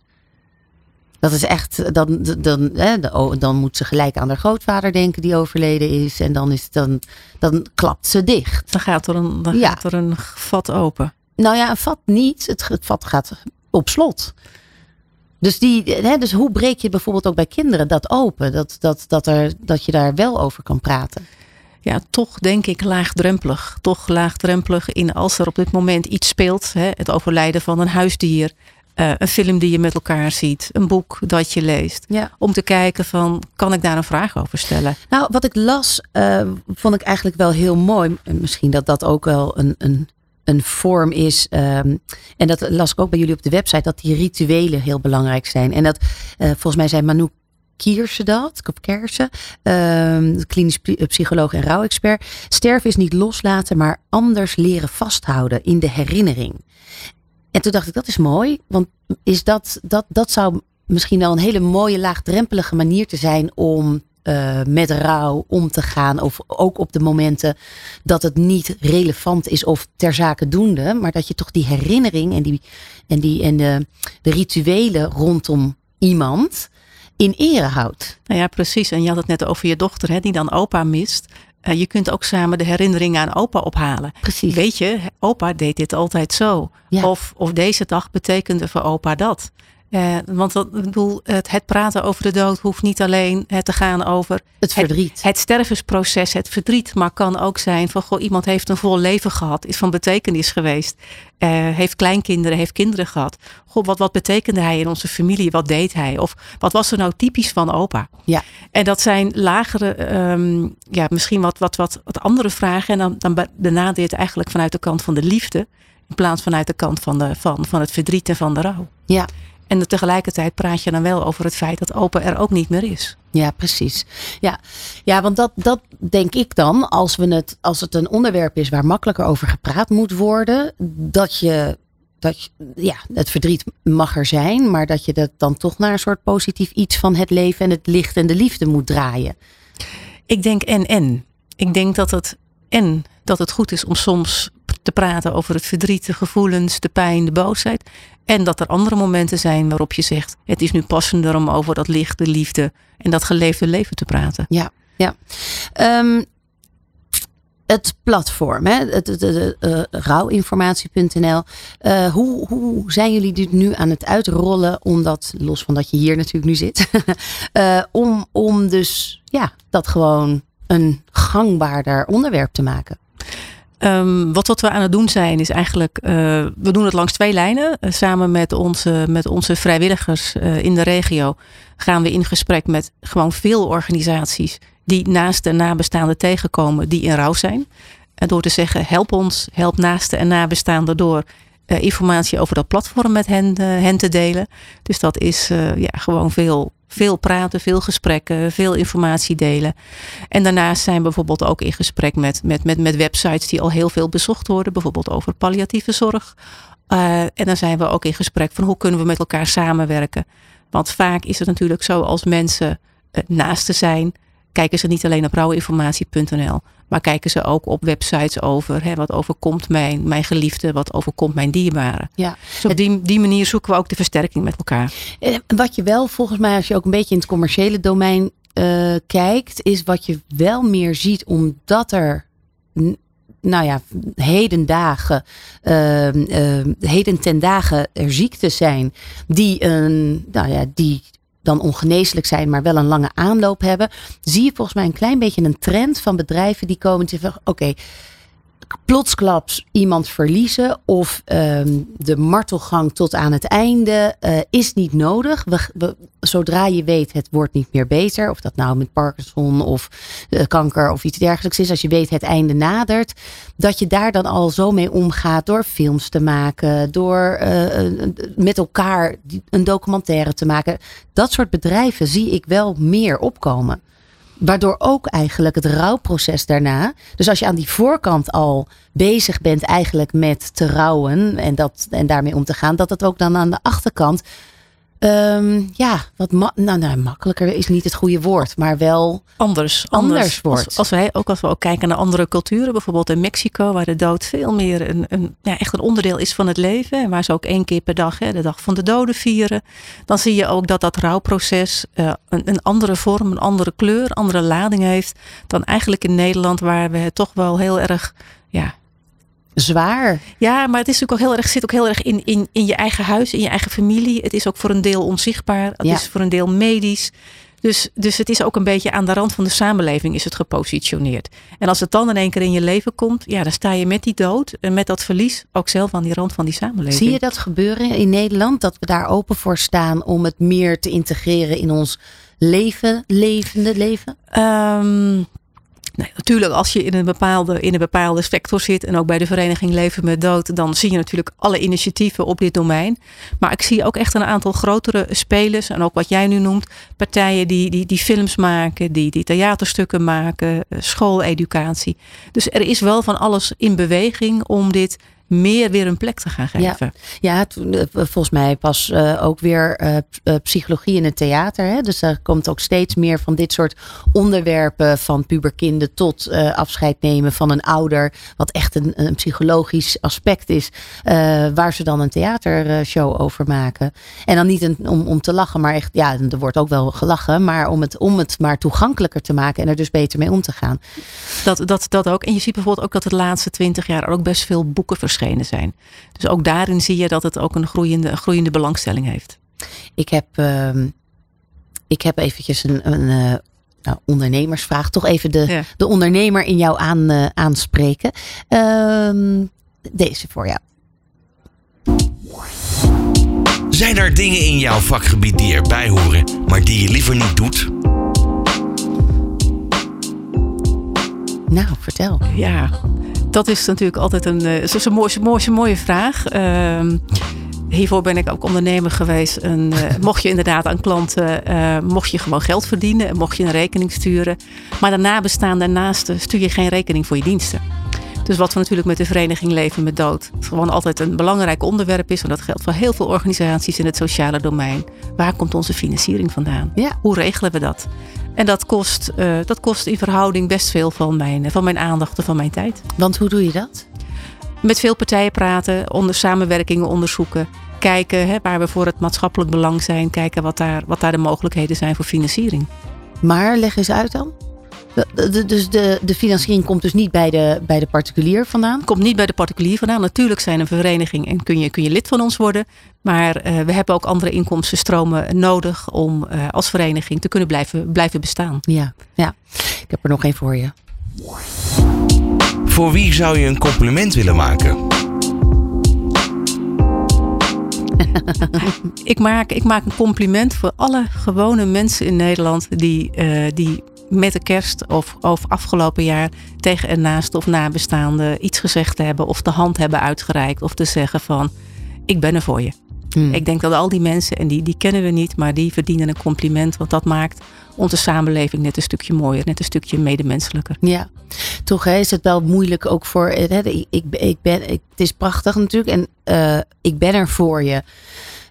Speaker 1: Dat is echt, dan, dan, hè, dan moet ze gelijk aan haar grootvader denken die overleden is. En dan, is dan, dan klapt ze dicht.
Speaker 4: Dan gaat er een, dan gaat er een vat open.
Speaker 1: Nou ja, een vat niet. Het, het vat gaat op slot. Dus, die, hè, dus hoe breek je bijvoorbeeld ook bij kinderen dat open? Dat, dat, dat, er, dat je daar wel over kan praten.
Speaker 4: Ja, toch denk ik laagdrempelig. Toch laagdrempelig in als er op dit moment iets speelt. Hè, het overlijden van een huisdier. Uh, een film die je met elkaar ziet, een boek dat je leest. Ja. Om te kijken van, kan ik daar een vraag over stellen?
Speaker 1: Nou, wat ik las, uh, vond ik eigenlijk wel heel mooi. Misschien dat dat ook wel een, een, een vorm is. Um, en dat las ik ook bij jullie op de website, dat die rituelen heel belangrijk zijn. En dat, uh, volgens mij zei Manu Kiersen dat, of Kersen, uh, klinisch psycholoog en rouwexpert. Sterven is niet loslaten, maar anders leren vasthouden in de herinnering. En toen dacht ik, dat is mooi. Want is dat, dat, dat zou misschien wel een hele mooie laagdrempelige manier te zijn om uh, met rouw om te gaan. Of ook op de momenten dat het niet relevant is of ter zake doende. Maar dat je toch die herinnering en, die, en, die, en de, de rituelen rondom iemand in ere houdt.
Speaker 4: Nou ja, precies. En je had het net over je dochter, hè, die dan opa mist. Uh, je kunt ook samen de herinneringen aan opa ophalen.
Speaker 1: Precies.
Speaker 4: Weet je, opa deed dit altijd zo. Ja. Of, of deze dag betekende voor opa dat. Uh, want dat, ik bedoel, het, het, praten over de dood hoeft niet alleen het te gaan over
Speaker 1: het verdriet.
Speaker 4: Het, het, stervensproces, het verdriet, maar kan ook zijn van goh, iemand heeft een vol leven gehad, is van betekenis geweest, uh, heeft kleinkinderen, heeft kinderen gehad. Goh, wat, wat betekende hij in onze familie? Wat deed hij? Of wat was er nou typisch van opa?
Speaker 1: Ja.
Speaker 4: En dat zijn lagere, um, ja, misschien wat, wat, wat, wat andere vragen. En dan, dan benader je het eigenlijk vanuit de kant van de liefde. In plaats vanuit de kant van, de, van, van het verdriet en van de rouw.
Speaker 1: Ja.
Speaker 4: En tegelijkertijd praat je dan wel over het feit dat open er ook niet meer is.
Speaker 1: Ja, precies. Ja, ja want dat, dat denk ik dan, als, we het, als het een onderwerp is waar makkelijker over gepraat moet worden, dat je, dat je, ja, het verdriet mag er zijn, maar dat je dat dan toch naar een soort positief iets van het leven en het licht en de liefde moet draaien.
Speaker 4: Ik denk en en. Ik denk dat het en dat het goed is om soms te praten over het verdriet, de gevoelens, de pijn, de boosheid. En dat er andere momenten zijn waarop je zegt: het is nu passender om over dat licht, de liefde en dat geleefde leven te praten.
Speaker 1: Ja, ja. Um, het platform, hè? het, het, uh, rouwinformatie.nl. Uh, hoe, hoe zijn jullie dit nu aan het uitrollen? Omdat, los van dat je hier natuurlijk nu zit, uh, om, om dus ja, dat gewoon een gangbaarder onderwerp te maken?
Speaker 4: Um, wat, wat we aan het doen zijn, is eigenlijk, uh, we doen het langs twee lijnen. Uh, samen met onze, met onze vrijwilligers uh, in de regio gaan we in gesprek met gewoon veel organisaties die naast de nabestaanden tegenkomen die in rouw zijn. En door te zeggen, help ons, help naasten en nabestaanden door eh, informatie over dat platform met hen, eh, hen te delen. Dus dat is eh, ja, gewoon veel, veel praten, veel gesprekken, veel informatie delen. En daarnaast zijn we bijvoorbeeld ook in gesprek met, met, met, met websites die al heel veel bezocht worden, bijvoorbeeld over palliatieve zorg. en dan zijn we ook in gesprek van hoe kunnen we met elkaar samenwerken. Want vaak is het natuurlijk zo als mensen naasten zijn, kijken ze niet alleen op rouwinformatie.nl, maar kijken ze ook op websites over hè, wat overkomt mijn, mijn geliefde, wat overkomt mijn dierbaren. Ja. Dus op die, die manier zoeken we ook de versterking met elkaar.
Speaker 1: En wat je wel volgens mij, als je ook een beetje in het commerciële domein uh, kijkt, is wat je wel meer ziet, omdat er nou ja, heden dagen, uh, uh, heden ten dagen er ziektes zijn die, een, nou ja, die dan ongeneeslijk zijn, maar wel een lange aanloop hebben, zie je volgens mij een klein beetje een trend van bedrijven die komen te zeggen: oké, plotsklaps iemand verliezen of ehm, de martelgang tot aan het einde uh, is niet nodig. We, zodra je weet het wordt niet meer beter, of dat nou met Parkinson of uh, kanker of iets dergelijks is, als je weet het einde nadert, dat je daar dan al zo mee omgaat door films te maken, door uh, met elkaar een documentaire te maken. Dat soort bedrijven zie ik wel meer opkomen. Waardoor ook eigenlijk het rouwproces daarna. Dus als je aan die voorkant al bezig bent eigenlijk met te rouwen en, dat, en daarmee om te gaan, dat het ook dan aan de achterkant Um, ja, wat ma nou, nou, makkelijker is niet het goede woord, maar wel
Speaker 4: anders,
Speaker 1: anders, wordt.
Speaker 4: Als, als, wij ook als we ook kijken naar andere culturen, bijvoorbeeld in Mexico, waar de dood veel meer een, een, ja, echt een onderdeel is van het leven. En waar ze ook één keer per dag hè, de dag van de doden vieren. Dan zie je ook dat dat rouwproces uh, een, een andere vorm, een andere kleur, andere lading heeft. Dan eigenlijk in Nederland, waar we het toch wel heel erg ja,
Speaker 1: zwaar.
Speaker 4: Ja, maar het is natuurlijk ook heel erg, zit ook heel erg in, in, in je eigen huis, in je eigen familie. Het is ook voor een deel onzichtbaar. Het is voor een deel medisch. Dus, dus het is ook een beetje aan de rand van de samenleving is het gepositioneerd. En als het dan in één keer in je leven komt, ja, dan sta je met die dood en met dat verlies ook zelf aan die rand van die samenleving.
Speaker 1: Zie je dat gebeuren in Nederland? Dat we daar open voor staan om het meer te integreren in ons leven, levende leven?
Speaker 4: Um, Natuurlijk, als je in een, bepaalde, in een bepaalde sector zit en ook bij de vereniging Leven met Dood, dan zie je natuurlijk alle initiatieven op dit domein. Maar ik zie ook echt een aantal grotere spelers en ook wat jij nu noemt, partijen die, die, die films maken, die, die theaterstukken maken, eh, schooleducatie. Dus er is wel van alles in beweging om dit meer weer een plek te gaan geven.
Speaker 1: Ja, ja eh, volgens mij pas uh, ook weer uh, psychologie in het theater. Hè? Dus er komt ook steeds meer van dit soort onderwerpen van puberkinden tot afscheid nemen van een ouder. Wat echt een, een psychologisch aspect is. waar ze dan een theatershow over maken. En dan niet een, om, om te lachen, maar echt, ja, er wordt ook wel gelachen. Maar om het, om het maar toegankelijker te maken en er dus beter mee om te gaan.
Speaker 4: Dat, dat, dat ook. En je ziet bijvoorbeeld ook dat de laatste twintig jaar ook best veel boeken verschijnen zijn. Dus ook daarin zie je dat het ook een groeiende, een groeiende belangstelling heeft.
Speaker 1: Ik heb, uh, ik heb eventjes een, een uh, nou, ondernemersvraag. Toch even de, de ondernemer in jou aan, uh, aanspreken. Uh, deze voor jou.
Speaker 5: Zijn er dingen in jouw vakgebied die erbij horen, maar die je liever niet doet?
Speaker 1: Nou, vertel.
Speaker 4: Ja, dat is natuurlijk altijd een, uh, is een, mooie, mooie, mooie vraag. Uh, hiervoor ben ik ook ondernemer geweest. En, uh, mocht je inderdaad aan klanten, uh, mocht je gewoon geld verdienen en mocht je een rekening sturen. Maar daarna bestaan daarnaast stuur je geen rekening voor je diensten. Dus wat we natuurlijk met de vereniging Leven met Dood gewoon altijd een belangrijk onderwerp is. En dat geldt voor heel veel organisaties in het sociale domein. Waar komt onze financiering vandaan? Ja. Hoe regelen we dat? En dat kost, uh, dat kost in verhouding best veel van mijn, van mijn aandacht en van mijn tijd.
Speaker 1: Want hoe doe je dat?
Speaker 4: Met veel partijen praten, onder samenwerkingen onderzoeken. Kijken hè, waar we voor het maatschappelijk belang zijn. Kijken wat daar, wat daar de mogelijkheden zijn voor financiering.
Speaker 1: Maar leg eens uit dan. Dus de, de financiering komt dus niet bij de, bij de particulier vandaan?
Speaker 4: Komt niet bij de particulier vandaan. Natuurlijk zijn een vereniging en kun je, kun je lid van ons worden. Maar uh, we hebben ook andere inkomstenstromen nodig om uh, als vereniging te kunnen blijven, blijven bestaan.
Speaker 1: Ja, ja, ik heb er nog één voor je.
Speaker 5: Voor wie zou je een compliment willen maken?
Speaker 4: ik, maak, ik maak een compliment voor alle gewone mensen in Nederland die, uh, die met de kerst of, of afgelopen jaar tegen een naaste of nabestaande iets gezegd te hebben of de hand hebben uitgereikt of te zeggen van ik ben er voor je.
Speaker 1: Hmm.
Speaker 4: Ik denk dat al die mensen, en die, die kennen we niet, maar die verdienen een compliment. Want dat maakt onze samenleving net een stukje mooier, net een stukje medemenselijker.
Speaker 1: Ja, toch hè, is het wel moeilijk ook voor. Hè, ik, ik, ik ben, ik, het is prachtig natuurlijk en eh, ik ben er voor je.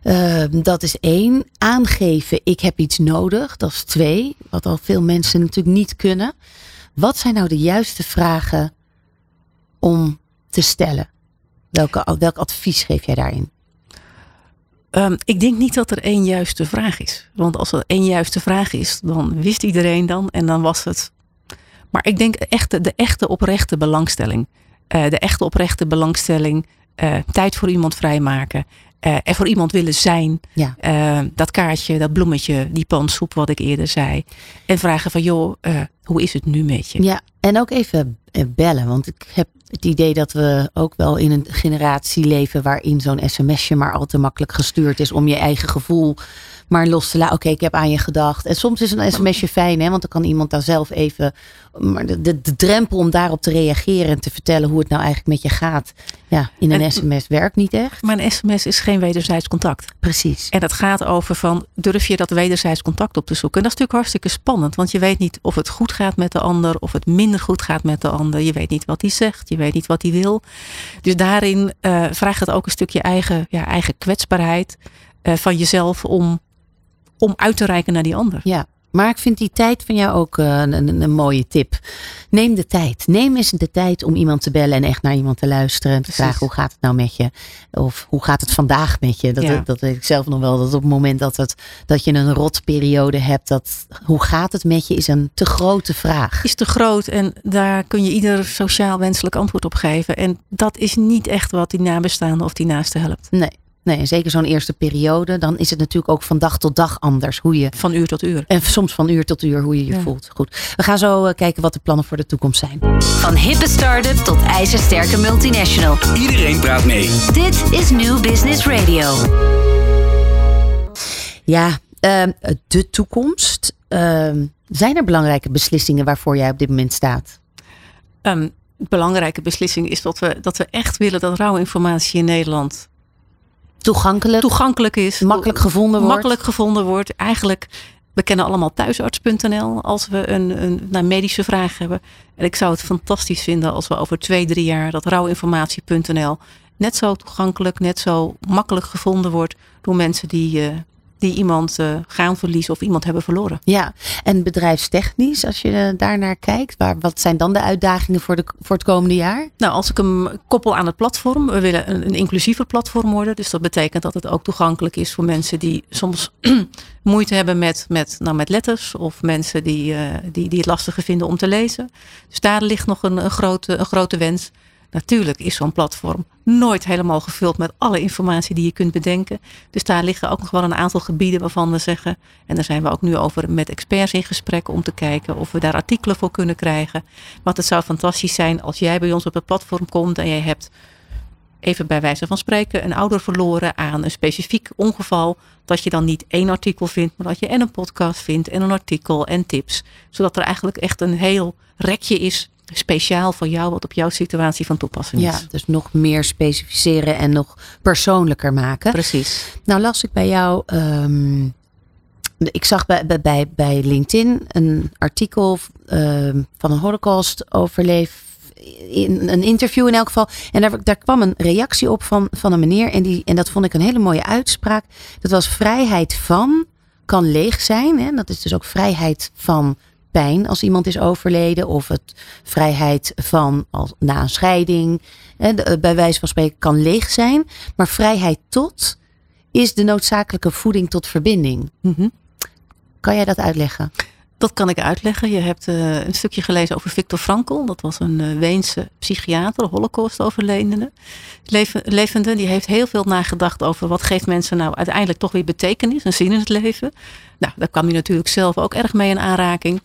Speaker 1: Uh, dat is één. Aangeven, ik heb iets nodig. Dat is twee. Wat al veel mensen natuurlijk niet kunnen. Wat zijn nou de juiste vragen om te stellen? Welke, welk advies geef jij daarin?
Speaker 4: Um, ik denk niet dat er één juiste vraag is. Want als er één juiste vraag is, dan wist iedereen dan en dan was het. Maar ik denk echt de echte oprechte belangstelling. Uh, de echte oprechte belangstelling. Uh, tijd voor iemand vrijmaken. Uh, er voor iemand willen zijn.
Speaker 1: Ja.
Speaker 4: dat kaartje, dat bloemetje, die pan soep wat ik eerder zei. En vragen van joh, hoe is het nu met je?
Speaker 1: Ja, en ook even bellen. Want ik heb het idee dat we ook wel in een generatie leven waarin zo'n sms'je maar al te makkelijk gestuurd is om je eigen gevoel maar los te laten. Oké, ik heb aan je gedacht. En soms is een sms'je fijn, hè, want dan kan iemand daar zelf even. Maar de, de, de, drempel om daarop te reageren en te vertellen hoe het nou eigenlijk met je gaat. Ja, in een en, sms werkt niet echt.
Speaker 4: Maar een sms is geen wederzijds contact.
Speaker 1: Precies.
Speaker 4: En dat gaat over van durf je dat wederzijds contact op te zoeken. En dat is natuurlijk hartstikke spannend, want je weet niet of het goed gaat met de ander of het minder goed gaat met de ander. Je weet niet wat hij zegt, je weet niet wat hij wil. Dus daarin uh, vraagt het ook een stukje eigen, ja, eigen kwetsbaarheid uh, van jezelf om om uit te reiken naar die ander.
Speaker 1: Ja, maar ik vind die tijd van jou ook een, een, een, mooie tip. Neem de tijd. Neem eens de tijd om iemand te bellen en echt naar iemand te luisteren. En te vragen hoe gaat het nou met je? Of hoe gaat het vandaag met je? Dat, ja. dat weet ik zelf nog wel. Dat op het moment dat, het, dat je een rotperiode hebt. Dat hoe gaat het met je is een te grote vraag.
Speaker 4: Is te groot en daar kun je ieder sociaal wenselijk antwoord op geven. En dat is niet echt wat die nabestaande of die naaste helpt.
Speaker 1: Nee. Nee, en zeker zo'n eerste periode, dan is het natuurlijk ook van dag tot dag anders hoe je.
Speaker 4: Van uur tot uur.
Speaker 1: En soms van uur tot uur hoe je je ja. voelt. Goed. We gaan zo uh, kijken wat de plannen voor de toekomst zijn.
Speaker 3: Van hippe start-up tot ijzersterke multinational.
Speaker 2: Iedereen praat mee.
Speaker 3: Dit is New Business Radio.
Speaker 1: Ja, uh, de toekomst. Uh, zijn er belangrijke beslissingen waarvoor jij op dit moment staat?
Speaker 4: Um, belangrijke beslissing is dat we, dat we echt willen dat rouwinformatie in Nederland
Speaker 1: toegankelijk,
Speaker 4: toegankelijk is.
Speaker 1: Makkelijk gevonden wordt.
Speaker 4: Makkelijk gevonden wordt. Eigenlijk, we kennen allemaal thuisarts.nl als we een, een naar medische vraag hebben. En ik zou het fantastisch vinden als we over twee, drie jaar dat rouwinformatie.nl net zo toegankelijk, net zo makkelijk gevonden wordt door mensen die, uh, die iemand uh, gaan verliezen of iemand hebben verloren.
Speaker 1: Ja, en bedrijfstechnisch, als je uh, daarnaar kijkt, waar, wat zijn dan de uitdagingen voor, de, voor het komende jaar?
Speaker 4: Nou, als ik hem koppel aan het platform, we willen een, een inclusiever platform worden. Dus dat betekent dat het ook toegankelijk is voor mensen die soms moeite hebben met, met, nou, met letters of mensen die, uh, die, die het lastiger vinden om te lezen. Dus daar ligt nog een, een, grote, een grote wens. Natuurlijk is zo'n platform nooit helemaal gevuld met alle informatie die je kunt bedenken. Dus daar liggen ook nog wel een aantal gebieden waarvan we zeggen, en daar zijn we ook nu over met experts in gesprek om te kijken of we daar artikelen voor kunnen krijgen. Want het zou fantastisch zijn als jij bij ons op het platform komt en jij hebt even bij wijze van spreken een ouder verloren aan een specifiek ongeval, dat je dan niet één artikel vindt, maar dat je en een podcast vindt en een artikel en tips. Zodat er eigenlijk echt een heel rekje is speciaal voor jou, wat op jouw situatie van toepassing is.
Speaker 1: Ja, dus nog meer specificeren en nog persoonlijker maken.
Speaker 4: Precies.
Speaker 1: Nou las ik bij jou, um, ik zag bij, bij, bij LinkedIn een artikel um, van een holocaust overleef. In een interview in elk geval. En daar, daar kwam een reactie op van, van een meneer. En, die, en dat vond ik een hele mooie uitspraak. Dat was vrijheid van kan leeg zijn. Hè? Dat is dus ook vrijheid van pijn als iemand is overleden. Of het vrijheid van als, na een scheiding. Hè, bij wijze van spreken kan leeg zijn. Maar vrijheid tot is de noodzakelijke voeding tot verbinding.
Speaker 4: Mm -hmm.
Speaker 1: Kan jij dat uitleggen?
Speaker 4: Dat kan ik uitleggen. Je hebt uh, een stukje gelezen over Viktor Frankl. Dat was een uh, Weense psychiater, holocaust-overledene. Leven, levende, die heeft heel veel nagedacht over wat geeft mensen nou uiteindelijk toch weer betekenis, een zin in het leven. Nou, daar kwam hij natuurlijk zelf ook erg mee in aanraking.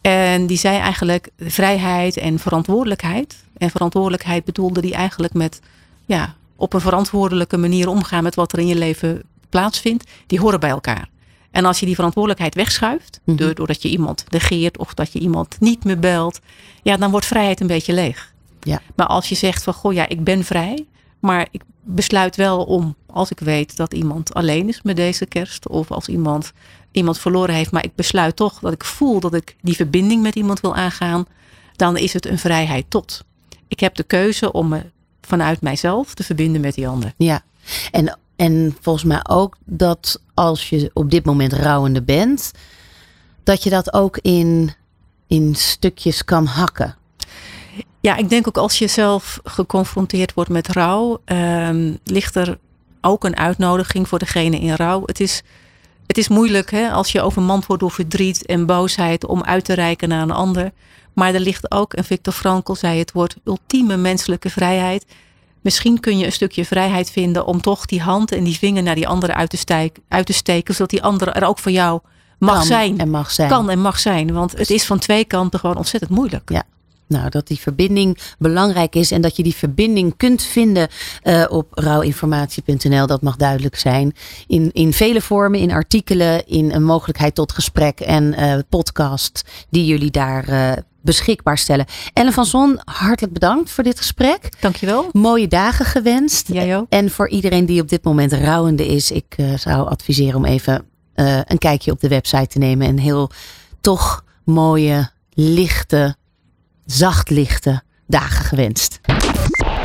Speaker 4: En die zei eigenlijk vrijheid en verantwoordelijkheid. En verantwoordelijkheid bedoelde die eigenlijk met ja, op een verantwoordelijke manier omgaan met wat er in je leven plaatsvindt. Die horen bij elkaar. En als je die verantwoordelijkheid wegschuift,
Speaker 1: Mhm.
Speaker 4: door- doordat je iemand negeert of dat je iemand niet meer belt, ja, dan wordt vrijheid een beetje leeg.
Speaker 1: Ja.
Speaker 4: Maar als je zegt van, goh ja, ik ben vrij, maar ik besluit wel om, als ik weet dat iemand alleen is met deze kerst, of als iemand iemand verloren heeft, maar ik besluit toch dat ik voel dat ik die verbinding met iemand wil aangaan, dan is het een vrijheid tot. Ik heb de keuze om me vanuit mijzelf te verbinden met die ander.
Speaker 1: Ja, en, en volgens mij ook dat als je op dit moment rouwende bent, dat je dat ook in, in stukjes kan hakken.
Speaker 4: Ja, ik denk ook als je zelf geconfronteerd wordt met rouw, ehm, ligt er ook een uitnodiging voor degene in rouw. Het is, het is moeilijk hè, als je overmand wordt door verdriet en boosheid om uit te reiken naar een ander. Maar er ligt ook, en Victor Frankl zei het woord ultieme menselijke vrijheid. Misschien kun je een stukje vrijheid vinden om toch die hand en die vinger naar die andere uit te, stijk, uit te steken, zodat die andere er ook voor jou mag
Speaker 1: Kan
Speaker 4: zijn.
Speaker 1: En mag zijn.
Speaker 4: Kan en mag zijn, want het is van twee kanten gewoon ontzettend moeilijk.
Speaker 1: Ja. Nou, dat die verbinding belangrijk is en dat je die verbinding kunt vinden eh, op rouwinformatie.nl, dat mag duidelijk zijn. In, in vele vormen, in artikelen, in een mogelijkheid tot gesprek en eh, podcast die jullie daar eh, beschikbaar stellen. Ellen van Zon, hartelijk bedankt voor dit gesprek.
Speaker 4: Dankjewel.
Speaker 1: Mooie dagen gewenst.
Speaker 4: Jij ook.
Speaker 1: En voor iedereen die op dit moment rouwende is, ik eh, zou adviseren om even eh, een kijkje op de website te nemen. En heel toch mooie, lichte, zacht lichte dagen gewenst.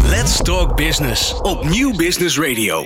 Speaker 2: Let's Talk Business op Nieuw Business Radio.